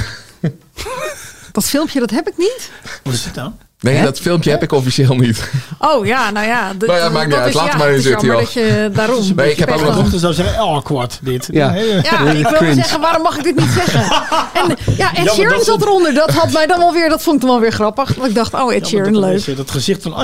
Dat filmpje, dat heb ik niet. Wat is het dan? Nee, dat filmpje heb ik officieel niet. Oh ja, nou ja. d- Maar ja, maakt niet dat uit. is- Laat ja, het maar in het is zitten, jammer joh. dat je daarom... Nee, ik heb ook nog-. Mochten zou zeggen, awkward dit. Ja. Ja, ik wil Cringe. zeggen, waarom mag ik dit niet zeggen? En ja, Ed Sheeran dat zat eronder. Dat had mij dan wel weer, dat vond ik dan wel weer grappig. Want ik dacht, oh, Ed Sheeran, dat, leuk. is, eh, dat gezicht van.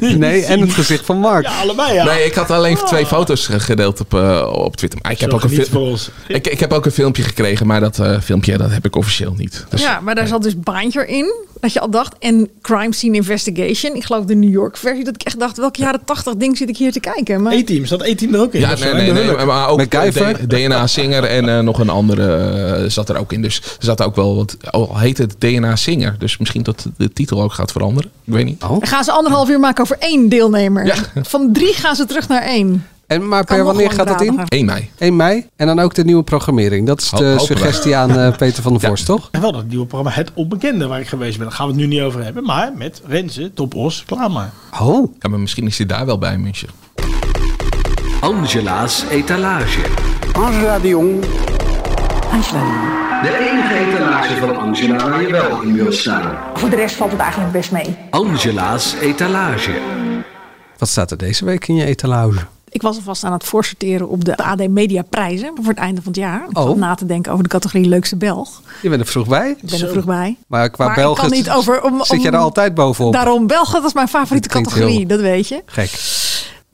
Nee, en het gezicht van Mark. Ja, allebei ja. Nee, ik had alleen twee foto's ge- gedeeld op, eh, op Twitter. Maar ik heb, Zo ook een geniet fil- voor ons. ik, ik heb ook een filmpje gekregen, maar dat eh, filmpje dat heb ik officieel niet. Dus, Ja, maar daar zat dus baantje in. Dat je al dacht. En Crime Scene Investigation. Ik geloof de New York versie. Dat ik echt dacht, welke jaren 80 ding zit ik hier te kijken? Maar E-team, zat E-team er ook in? Ja, zo, nee, nee, nee, maar ook MacGyver? DNA Singer en eh, nog een andere eh, zat er ook in. Dus er zat ook wel wat, al heet het DNA Singer. Dus misschien dat de titel ook gaat veranderen. Ik weet niet. dan gaan ze anderhalf uur maken over één deelnemer. Van drie gaan ze terug naar één. En maar per wanneer gaat dat in? langdradiger. 1 mei. 1 mei. En dan ook de nieuwe programmering. Dat is Ho- de suggestie aan eh, Peter van der Vorst, toch? En wel dat nieuwe programma Het Onbekende waar ik geweest ben. Daar gaan we het nu niet over hebben. Maar met Renze, Top Os, klaar maar. Oh. Ja, maar misschien is hij daar wel bij, München. Angela's etalage. Angela de Jong. De enige etalage van Angela waar je wel in wil staan. Voor de rest valt het eigenlijk best mee. Angela's etalage. Wat staat er deze week in je etalage? Ik was alvast aan het voorsorteren op de AD Media prijzen voor het einde van het jaar. Om Oh. na te denken over de categorie leukste Belg. Je bent er vroeg bij. Ik ben er vroeg bij. Maar qua Maar Belgen kan niet over- om- zit je er altijd bovenop. Daarom Belgen, dat is mijn favoriete categorie, heel- dat weet je. Gek.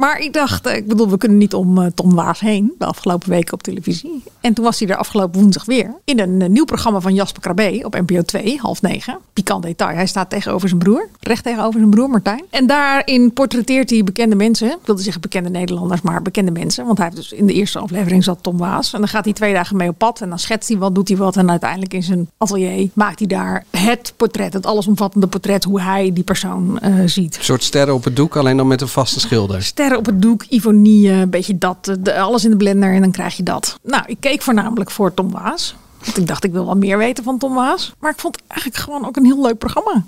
Maar ik dacht, eh, ik bedoel, we kunnen niet om eh, Tom Waas heen. De afgelopen weken op televisie. En toen was hij er afgelopen woensdag weer. In een eh, nieuw programma van Jasper Krabbe op NPO 2, half negen. Pikant detail. Hij staat tegenover zijn broer. Recht tegenover zijn broer Martijn. En daarin portretteert hij bekende mensen. Ik wilde zeggen bekende Nederlanders, maar bekende mensen. Want hij heeft dus in de eerste aflevering zat Tom Waas. En dan gaat hij twee dagen mee op pad. En dan schetst hij wat, doet hij wat. En uiteindelijk in zijn atelier maakt hij daar het portret. Het allesomvattende portret. Hoe hij die persoon ziet. Een soort sterren op het doek, alleen dan met een vaste schilder. Sterren op het doek, ivonie, een beetje dat. eh, alles in de blender en dan krijg je dat. Nou, ik keek voornamelijk voor Tom Waas. Want ik dacht, ik wil wel meer weten van Tom Waas. Maar ik vond het eigenlijk gewoon ook een heel leuk programma.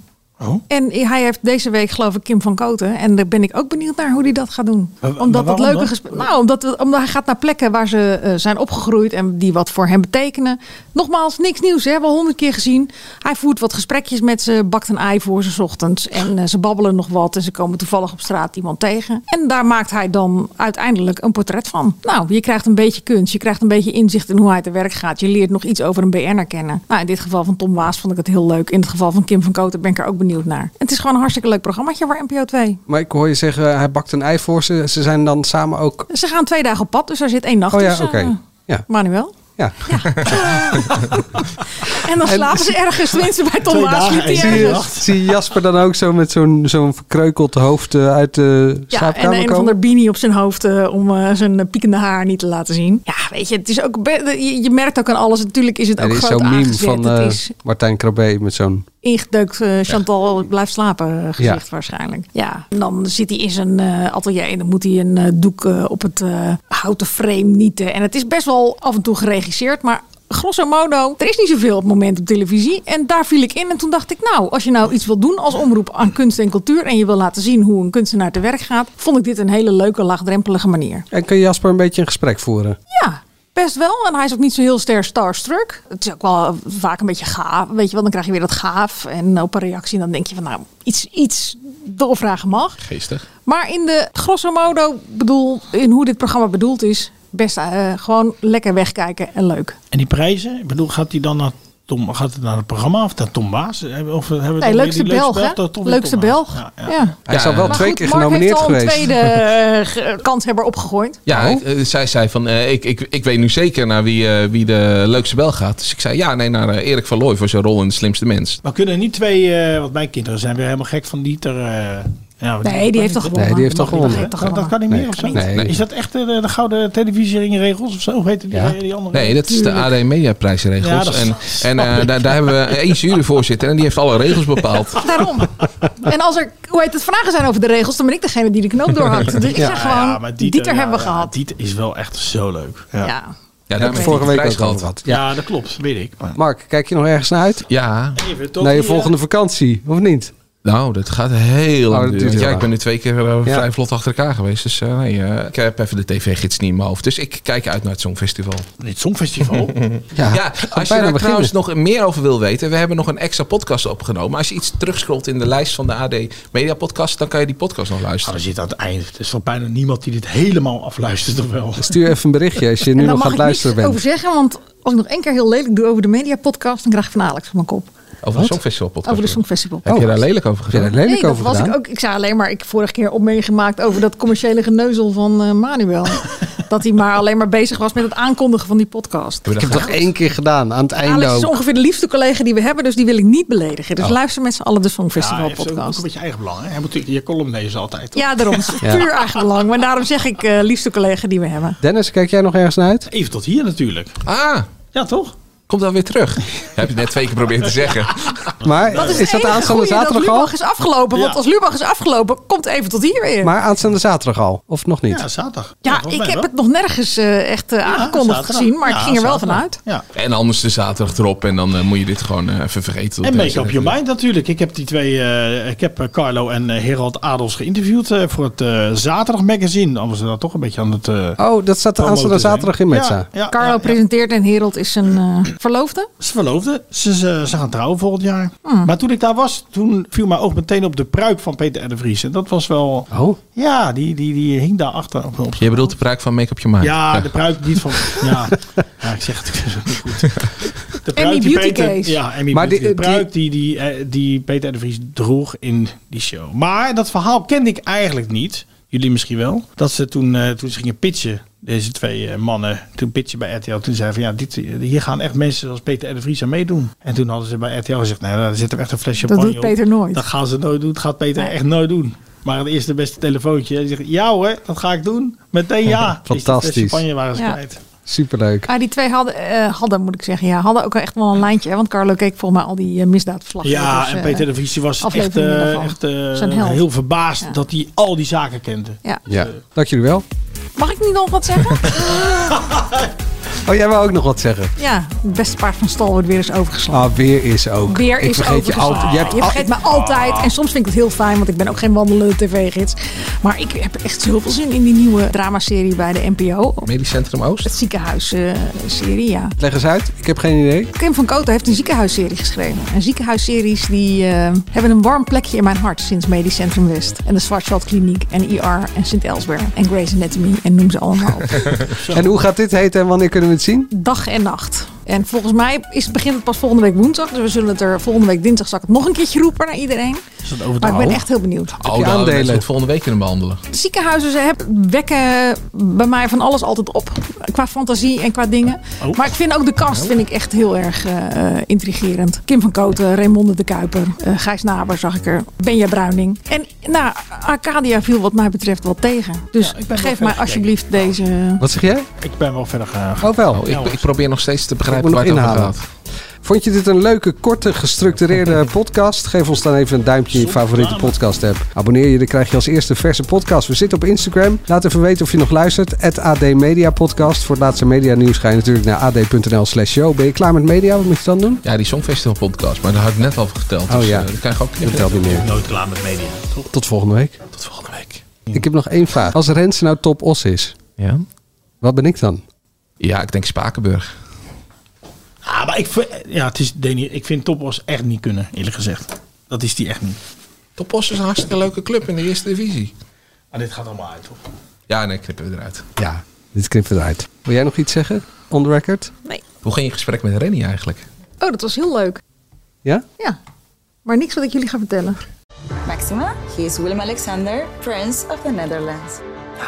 En hij heeft deze week geloof ik Kim van Koten. En daar ben ik ook benieuwd naar hoe hij dat gaat doen. Maar- omdat dat leuke dan? gesprekken. Nou, omdat, hij gaat naar plekken waar ze eh, zijn opgegroeid en die wat voor hem betekenen. Nogmaals, niks nieuws. Hè? Hebben we al honderd keer gezien. Hij voert wat gesprekjes met ze, bakt een ei voor ze ochtends. En eh, ze babbelen nog wat. En ze komen toevallig op straat iemand tegen. En daar maakt hij dan uiteindelijk een portret van. Nou, je krijgt een beetje kunst. Je krijgt een beetje inzicht in hoe hij te werk gaat. Je leert nog iets over een BN'er kennen. Nou, in dit geval van Tom Waas vond ik het heel leuk. In het geval van Kim van Koten ben ik er ook benieuwd naar. En het is gewoon een hartstikke leuk programmaatje voor NPO 2. Maar ik hoor je zeggen, hij bakt een ei voor ze. Ze zijn dan samen ook... Ze gaan twee dagen op pad, dus er zit één nacht Oh ja, tussen. oké. eh, Ja. Manuel. Ja. En dan slapen ze ergens, tenminste bij Tom en zie je, Jasper dan ook zo met zo'n zo'n verkreukeld hoofd eh, uit de Ja, en slaapkamer een of komen? ander beanie op zijn hoofd eh, om eh, zijn piekende haar niet te laten zien. Ja, weet je, het is ook je, je merkt ook aan alles. Natuurlijk is het Er ook is groot zo'n meme van eh, is Martijn Krabbe met zo'n... ingedeukt Chantal blijft slapen gezicht Ja. waarschijnlijk. Ja, en dan zit hij in zijn eh, atelier en dan moet hij een eh, doek op het eh, houten frame nieten. En het is best wel af en toe geregisseerd, maar grosso modo, er is niet zoveel op het moment op televisie. En daar viel ik in en toen dacht ik, nou, als je nou iets wil doen als omroep aan kunst en cultuur en je wil laten zien hoe een kunstenaar te werk gaat, vond ik dit een hele leuke, laagdrempelige manier. En kun je Jasper een beetje een gesprek voeren? Ja, best wel. En hij is ook niet zo heel ster starstruck. Het is ook wel vaak een beetje gaaf. Weet je wel, dan krijg je weer dat gaaf. En op een reactie dan denk je van nou, iets, iets doorvragen mag. Geestig. Maar in de grosso modo, bedoel, in hoe dit programma bedoeld is, best eh, gewoon lekker wegkijken en leuk. En die prijzen, ik bedoel, gaat hij dan naar Tom, gaat het naar het programma of naar Tom Baas? Of hebben we Nee, leukste die Belg, Leukste? Belg. Ja. Hij is al wel Maar twee goed, keer Mark genomineerd heeft al geweest. een tweede eh, kanshebber opgegooid. Ja, Oh. eh, zij zei van, eh, ik, ik, ik weet nu zeker naar wie, eh, wie de leukste bel gaat. Dus ik zei, ja, nee, naar eh, Erik van Looy voor zijn rol in De Slimste Mens. Maar kunnen niet twee, eh want mijn kinderen zijn weer helemaal gek van Dieter. Eh ja, Nee, die heeft toch gewonnen? Nee, die heeft toch gewonnen. Dat, dat kan niet Nee, meer of zo? nee. Is dat echt eh, de, de gouden televisieringenregels of zo? Hoe heet die, Ja. die andere? Nee, dat is de AD. Ja, dat is- en en eh, daar, daar hebben we één juryvoorzitter en die heeft alle regels bepaald. Daarom. En als er, hoe heet het, vragen zijn over de regels, dan ben ik degene die de knoop doorhakt. Dus ik zeg gewoon, maar Dieter, ja, hebben we ja, gehad. Dieter is wel echt zo leuk. Ja, Ja. Ja, Heb daarmee ik vorige week de ook gehad. gehad. Ja, dat klopt, weet ik. Maar Mark, kijk je nog ergens naar uit? Ja, even Naar je eh, volgende vakantie, of niet? Nou, dat gaat heel Oh, lang duren. Ja, ik ben nu twee keer eh, Ja. vrij vlot achter elkaar geweest. Dus eh, nee, eh, ik heb even de tv-gids niet in mijn hoofd. Dus ik kijk uit naar het Songfestival. Dit Songfestival. Ja, Ja, als je daar beginnen. trouwens nog meer over wil weten, we hebben nog een extra podcast opgenomen. Als je iets terugscrollt in de lijst van de AD Media Podcast, dan kan je die podcast nog luisteren. we zitten aan het eind. Er is toch bijna niemand die dit helemaal afluistert, of wel? Stuur even een berichtje als je nu nog aan mag het ik luisteren over bent. zeggen, want als ik nog één keer heel lelijk doe over de mediapodcast, dan krijg ik van Alex op mijn kop. Over de Songfestival podcast. Over de Songfestival. Heb je Oh. daar lelijk over je gedaan? lelijk nee, dat over was gedaan? ik ook. Ik zei alleen maar, ik heb vorige keer opmerking gemaakt over dat commerciële geneuzel van eh, Manuel. dat hij maar alleen maar bezig was met het aankondigen van die podcast. Ik heb het toch één keer gedaan, aan het einde Alex is ongeveer de liefste collega die we hebben, dus die wil ik niet beledigen. Dus Oh. luister met z'n allen de Ja, Songfestival hij heeft ook, ook podcast. een beetje eigen belang. Hè? Hij moet natuurlijk je column lezen altijd. toch? Ja, daarom. Ja. Puur eigen belang. Maar daarom zeg ik eh, liefste collega die we hebben. Dennis, kijk jij nog ergens naar uit? Even tot hier natuurlijk. Ah, Ja, toch? Komt dan weer terug. Heb je net twee keer geprobeerd te zeggen. Maar Dat is, dat aanstaande zaterdag dat al? Lubach is afgelopen. Want Ja. als Lubach is afgelopen, komt even tot hier weer. Maar aanstaande zaterdag al? Of nog niet? Ja, zaterdag. ja, ik heb wel. het nog nergens eh, echt eh, aangekondigd zaterdag. gezien. Maar Ja, ik ging er wel vanuit. Ja. En anders de zaterdag erop en dan eh, moet je dit gewoon even vergeten. En Op Make Up Your Mind natuurlijk. Ik heb die twee, eh, ik heb Carlo en Herald Adels geïnterviewd eh, voor het eh, Zaterdag Magazine. Anders ze dat toch een beetje aan het... Oh, dat staat aanstaande zijn. zaterdag in Metza. Ja, ja, Carlo ja, ja. presenteert en Herald is een eh, verloofde. Ze verloofden. Ze, ze, ze gaan trouwen volgend jaar. Hmm. Maar toen ik daar was, toen viel mijn oog meteen op de pruik van Peter R. de Vries. En dat was wel... Oh? Ja, die, die, die hing daar achter. Op, op Je bedoelt de pruik van Make Up Your Mind? Ja, de pruik niet van... Ja, ja ik zeg het zo niet goed. De Emmy die Beauty Peter, Case. Ja, Emmy Maar Beauty. die- de pruik die, die, eh, die Peter R. de Vries droeg in die show. Maar dat verhaal kende ik eigenlijk niet. Jullie misschien wel. Dat ze toen, eh, toen ze gingen pitchen, deze twee eh, mannen, toen pitchen bij RTL. Toen zeiden van ja, dit, hier gaan echt mensen zoals Peter R. de Vries aan meedoen. En toen hadden ze bij RTL gezegd, nee, daar zit er echt een fles Dat champagne doet op. Peter nooit. Dat gaan ze nooit doen. Dat gaat Peter echt nooit doen. Maar het eerste beste telefoontje. Hij zegt, ja hoor, dat ga ik doen. Meteen ja. Dus die fles Fantastisch. champagne waren ze Ja. kwijt. Superleuk. Ah, die twee hadden, eh, hadden, moet ik zeggen, ja, hadden ook echt wel een lijntje. hè, Want Carlo keek volgens mij al die uh. Ja, en eh, Peter de Vries was echt, echt heel verbaasd Ja. dat hij al die zaken kende. Ja. Ja, dank jullie wel. Mag ik niet nog wat zeggen? Oh, jij wou ook nog wat zeggen? ja, het beste paard van stal wordt weer eens overgeslagen. Ah, weer is ook. Weer ik is vergeet je altijd. Al- vergeet me altijd. En soms vind ik het heel fijn, want ik ben ook geen wandelende tv-gids. Maar ik heb echt zoveel zin in die nieuwe dramaserie bij de NPO. Medisch Centrum Oost? Het ziekenhuisserie, ja. Leg eens uit. Ik heb geen idee. Kim van Koten heeft een ziekenhuisserie geschreven. En ziekenhuisseries die eh, hebben een warm plekje in mijn hart sinds Medisch Centrum West. En de Zwartveld Kliniek en IR en Sint Elsewhere en Grey's Anatomy en noem ze allemaal op. En hoe gaat dit heten en wanneer kunnen we zien? Dag en nacht. En volgens mij is, begint het pas volgende week woensdag. Dus we zullen het er volgende week dinsdag zal nog een keertje roepen naar iedereen. Is dat over de Maar ik ben echt heel benieuwd. Oh, dan hadden aandelen? het volgende week kunnen behandelen. De ziekenhuizen ze hebben, wekken bij mij van alles altijd op. Qua fantasie en qua dingen. Oh. Maar ik vind ook de cast vind ik echt heel erg eh, eh, intrigerend. Kim van Koten, Raymonde de Kuiper, eh, Gijs Naber zag ik er. Benja Bruining. En nou, Arcadia viel wat mij betreft wel tegen. Dus geef mij alsjeblieft deze... Wat zeg jij? Ik ben wel verder gegaan. Oh, wel. Oh, ik, ik probeer nog steeds te begrijpen waar het over gaat. Vond je dit een leuke, korte, gestructureerde podcast? Geef ons dan even een duimpje in je favoriete podcast app. Abonneer je, dan krijg je als eerste verse podcast. We zitten op Instagram. Laat even weten of je nog luistert. AD Media Podcast. Voor het laatste media nieuws ga je natuurlijk naar ad.nl slash show. Ben je klaar met media? Wat moet je dan doen? Ja, die Songfestival podcast, maar daar had ik net al over geteld. Oh dus, ja. eh, dat krijg ik ook. Dat telt niet meer. Nooit klaar met media. Toch? Tot volgende week. Tot volgende week. Ik heb nog één vraag. Als Rens nou top os is, Ja? wat ben ik dan? Ja, ik denk Spakenburg. Ah, maar ik, vind- ja, het is, Deni, ik vind Topos echt niet kunnen, eerlijk gezegd. Dat is die echt niet. Topos is een hartstikke leuke club in de eerste divisie. Maar dit gaat allemaal uit, toch? Ja, nee, knippen we eruit. Ja, dit knippen we eruit. Wil jij nog iets zeggen? On the record? Nee. Hoe ging je gesprek met Rennie eigenlijk? Oh, dat was heel leuk. Ja? Ja. Maar niks wat ik jullie ga vertellen. Maxima, he is Willem Alexander, Prince of the Netherlands.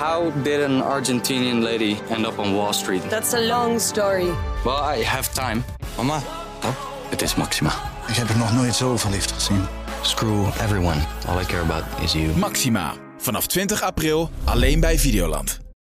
How did an Argentinian lady end up on Wall Street? That's a long story. Well, I have time. Mama, oh, het is Maxima. Ik heb er nog nooit zo verliefd gezien. Screw everyone. All I care about is you. Maxima. Vanaf 20 april alleen bij Videoland.